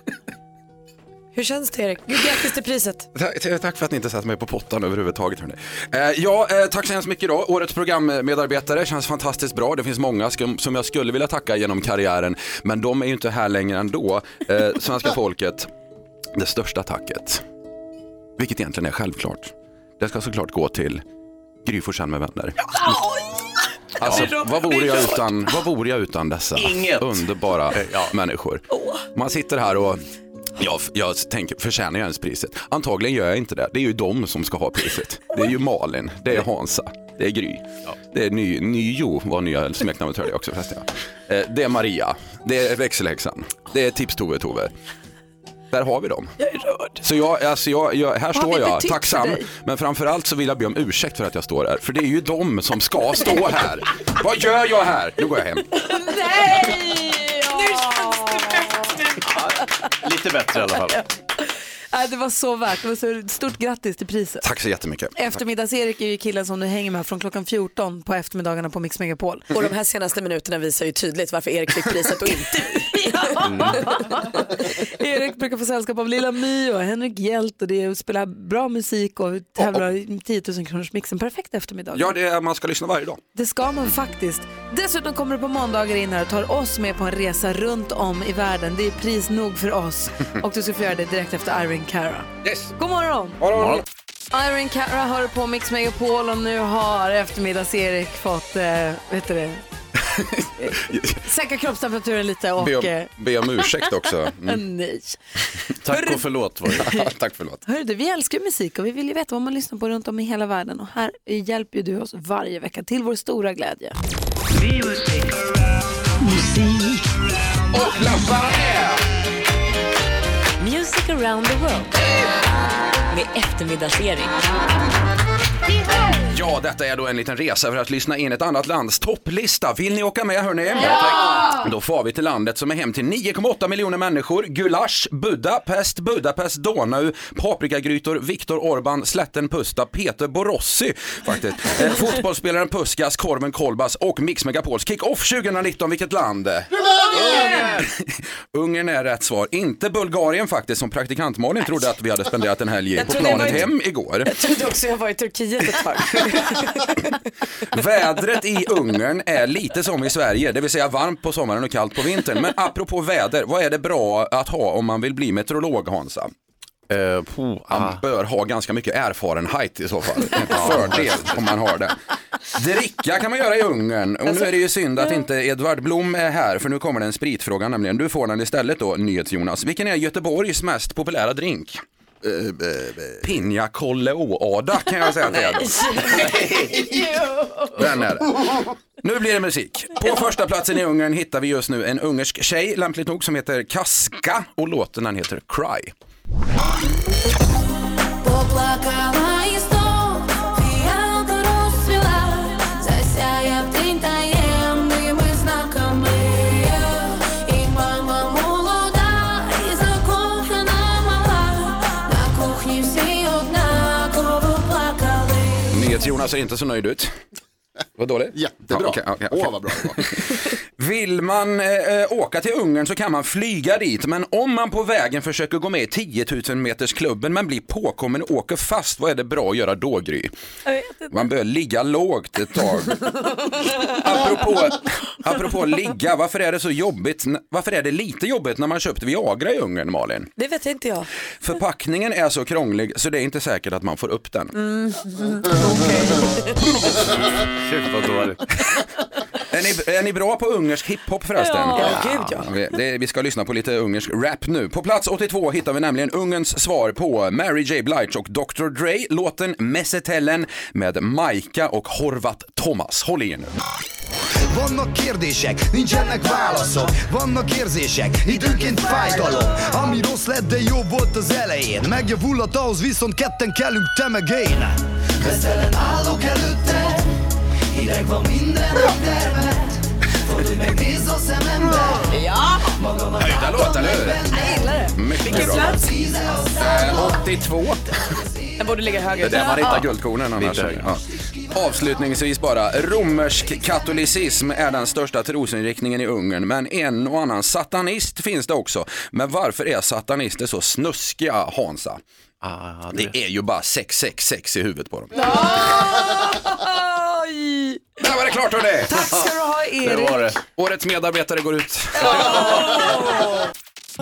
Hur känns det Erik? Grattis till priset. Tack- Tack för att ni inte satt mig på pottan överhuvudtaget. Hörni. Eh, ja, eh, tack så hemskt mycket då. Årets programmedarbetare känns fantastiskt bra. Det finns många skum- som jag skulle vilja tacka genom karriären, men de är ju inte här längre ändå. Eh, svenska folket, det största tacket, vilket egentligen är självklart, det ska såklart gå till Gry med vänner. Alltså, Ja. vad, vore jag utan, vad vore jag utan dessa Inget. underbara människor? Man sitter här och jag, jag tänker, förtjänar jag ens priset? Antagligen gör jag inte det. Det är ju de som ska ha priset. Det är ju Malin, det är Hansa, det är Gry, det är Ny, Nyo var nya smeknamnet hörde jag också förresten. ja. Eh, Det är Maria, det är växelhäxan, det är Tips-Tove-Tove. Där har vi dem. Jag är rörd. Så jag, alltså jag, jag, här står jag tacksam, men framförallt så vill jag be om ursäkt för att jag står här. För det är ju de som ska stå här. Vad gör jag här? Nu går jag hem. Nej! Lite bättre i alla fall. Nej, det var så värt. Det var så stort grattis till priset. Tack så jättemycket. Eftermiddags-Erik är ju killen som du hänger med från klockan 14 på eftermiddagarna på Mix Megapol. Och de här senaste minuterna visar ju tydligt varför Erik fick priset och inte. Erik brukar få sällskap av Lilla My och Henrik Hjelt och det är att spela bra musik och tävla i 10 000 kronors mixen. Perfekt eftermiddag. Ja, det är, man ska lyssna varje dag. Det ska man faktiskt. Dessutom kommer du på måndagar in här och tar oss med på en resa runt om i världen. Det är pris nog för oss. Och du ska få göra det direkt efter Irene Cara. Yes. God morgon! morgon. Irene Cara hör på Mix Megapol och nu har eftermiddags-Erik fått, eh, vet du det, sänka kroppstemperaturen lite och... Be om, eh, be om ursäkt också. Mm. Nej. Tack och förlåt var det. Ja, Tack förlåt. Hörru du, vi älskar ju musik och vi vill ju veta vad man lyssnar på runt om i hela världen och här hjälper ju du oss varje vecka till vår stora glädje. Och lampan är... Music around the world. Med eftermiddagsserie. Ja, detta är då en liten resa för att lyssna in ett annat lands topplista. Vill ni åka med hörni? Ja! Då får vi till landet som är hem till 9,8 miljoner människor. Gulasch, Budapest, Budapest, Donau, paprikagrytor, Viktor Orban, Slätten Pusta, Peter Borossi faktiskt. Eh, fotbollsspelaren Puskas, Korven Kolbas och Mix Megapols kick-off 2019. Vilket land? Ungern är rätt svar. Inte Bulgarien faktiskt som praktikant Malin trodde att vi hade spenderat en helg på planet hem igår. Jag trodde också jag var i Turkiet ett tag. Vädret i Ungern är lite som i Sverige, det vill säga varmt på sommaren och kallt på vintern. Men apropå väder, vad är det bra att ha om man vill bli meteorolog Hansa? Man bör ha ganska mycket erfarenhet i så fall. En fördel om man har det. Dricka kan man göra i Ungern och nu är det ju synd att inte Edvard Blom är här för nu kommer det en spritfråga nämligen. Du får den istället då, NyhetsJonas. Vilken är Göteborgs mest populära drink? Pinja Colleada kan jag säga till er. Den är det. Nu blir det musik. På första platsen i Ungern hittar vi just nu en ungersk tjej, lämpligt nog, som heter Kaska och låten den heter Cry. Поплакала NyhetsJonas ser inte så nöjd ut. Vad dåligt? Jättebra. Ja, okej, okej, Åh, okej. vad bra det var. Vill man eh, åka till Ungern så kan man flyga dit, men om man på vägen försöker gå med i 10 000 meters klubben men blir påkommen och åker fast, vad är det bra att göra då Gry? Man bör ligga lågt ett tag. apropå, apropå ligga, varför är det så jobbigt? Varför är det lite jobbigt när man köpt Viagra i Ungern, Malin? Det vet inte jag. Förpackningen är så krånglig så det är inte säkert att man får upp den. Mm. Shit vad dåligt. Är ni, är ni bra på ungersk hiphop förresten? Ja, gud, ja. Vi, det, vi ska lyssna på lite ungersk rap nu. På plats 82 hittar vi nämligen Ungerns svar på Mary J Blige och Dr Dre, låten Messetellen med Maika och Horvat Thomas. Håll i er nu. Vannak kérdések, nincsenek válaszok Vannak érzések, időnként fájdalom Ami rossz lett, de jó volt az elején Megjavulhat ahhoz, viszont ketten kellünk, te meg én Veszelen állok előtte Hideg van minden a termet Fordulj meg, nézz a szemembe Ja! Höjda låtar, eller hur? Jag gillar det. Mycket Vilken bra. plats? Eh, 82. Den borde ligga Det högre. är där man hittar Ja. guldkornen annars. Lite högre. Ja. Avslutningsvis bara, romersk katolicism är den största trosinriktningen i Ungern, men en och annan satanist finns det också. Men varför är satanister så snuskiga, Hansa? Ah, det... är ju bara 666 i huvudet på dem. Där var det klart hörni! Tack ska du ha Erik. Årets medarbetare går ut.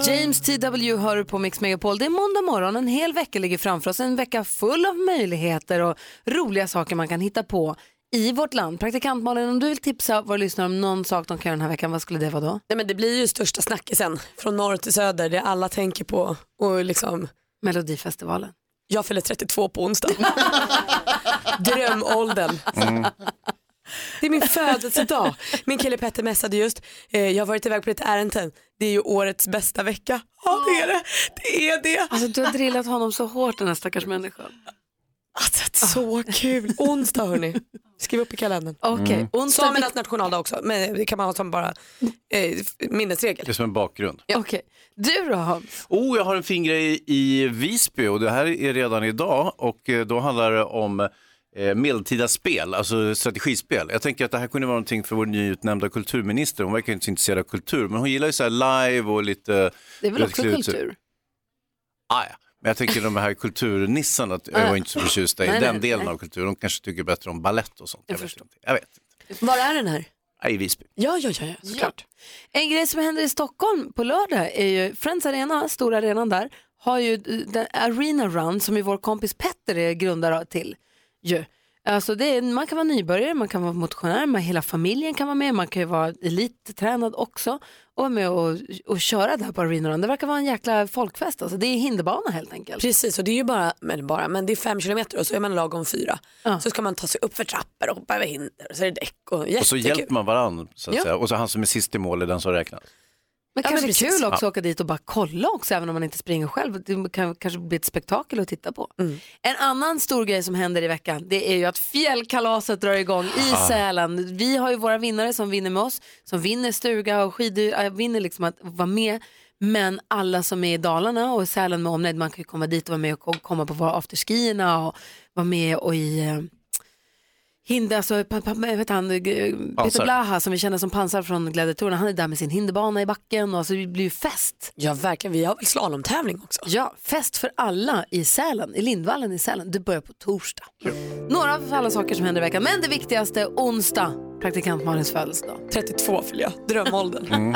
James T.W. hör på Mix Megapol. Det är måndag morgon, en hel vecka ligger framför oss. En vecka full av möjligheter och roliga saker man kan hitta på i vårt land. Praktikant Malin, om du vill tipsa våra lyssnare om någon sak de kan göra den här veckan, vad skulle det vara då? Nej, men det blir ju största snackisen från norr till söder, det alla tänker på. Och liksom... Melodifestivalen. Jag fyller 32 på onsdag. Drömåldern. Det är min födelsedag. Min kille Petter messade just, eh, jag har varit iväg på lite ärenden. Det är ju årets bästa vecka. Ja det är det. Det är det. Alltså du har drillat honom så hårt den här stackars människan. Alltså, så kul. Onsdag hörni. Skriv upp i kalendern. Okej, Mm. onsdag- Samernas nationaldag också, men det kan man ha som bara eh, minnesregel. Det är som en bakgrund. Okej, du då Hans? Oh, jag har en fin grej i Visby och det här är redan idag och eh, då handlar det om eh, medeltida spel, alltså strategispel. Jag tänker att det här kunde vara någonting för vår nyutnämnda kulturminister. Hon verkar inte så intresserad av kultur, men hon gillar ju så här live och lite... Det är väl också kultur? Ah, ja. Men jag tänker de här kulturnissarna, jag Ah. var inte så förtjust i Nej, den nej, delen nej. av kulturen. De kanske tycker bättre om ballett och sånt. Jag, vet inte. Jag vet inte. Var är den här? Ja, I Visby. Ja, ja, ja, ja såklart. En grej som händer i Stockholm på lördag är ju Friends Arena, stora arenan där, har ju den Arena Run som ju vår kompis Petter är grundare till. Ju. Alltså det är, man kan vara nybörjare, man kan vara motionär, man, hela familjen kan vara med, man kan ju vara elittränad också och vara med och, och köra där på Arena Run. Det verkar vara en jäkla folkfest, alltså. det är hinderbana helt enkelt. Precis och det är ju bara, men bara, men det är fem kilometer och så är man lagom fyra. Så ska man ta sig upp för trappor och hoppa över hinder och så är det däck och jättekul. Och så hjälper man varandra, så att Ja. säga. Och så han som är sist i mål är den som räknas. Men Ja, men kanske precis. kul också Ja. att åka dit och bara kolla också även om man inte springer själv. Det kan kanske bli ett spektakel att titta på. Mm. En annan stor grej som händer i veckan det är ju att fjällkalaset drar igång i Ah. Sälen. Vi har ju våra vinnare som vinner med oss, som vinner stuga och skidor, äh, vinner liksom att vara med. Men alla som är i Dalarna och i Sälen med omnejd, man kan ju komma dit och vara med och ko- komma på våra afterskierna och vara med och i eh, Hinder, alltså, vet han, Peter. Blaha som vi känner som pansar från Gladiatorerna, han är där med sin hinderbana i backen och alltså, det blir ju fest. Ja verkligen, vi har väl slalomtävling också. Ja, fest för alla i Sälen, i Lindvallen i Sälen. Det börjar på torsdag. Några av alla saker som händer i veckan, men det viktigaste onsdag, praktikant Malins födelsedag. 32 fyller jag, drömåldern. Mm.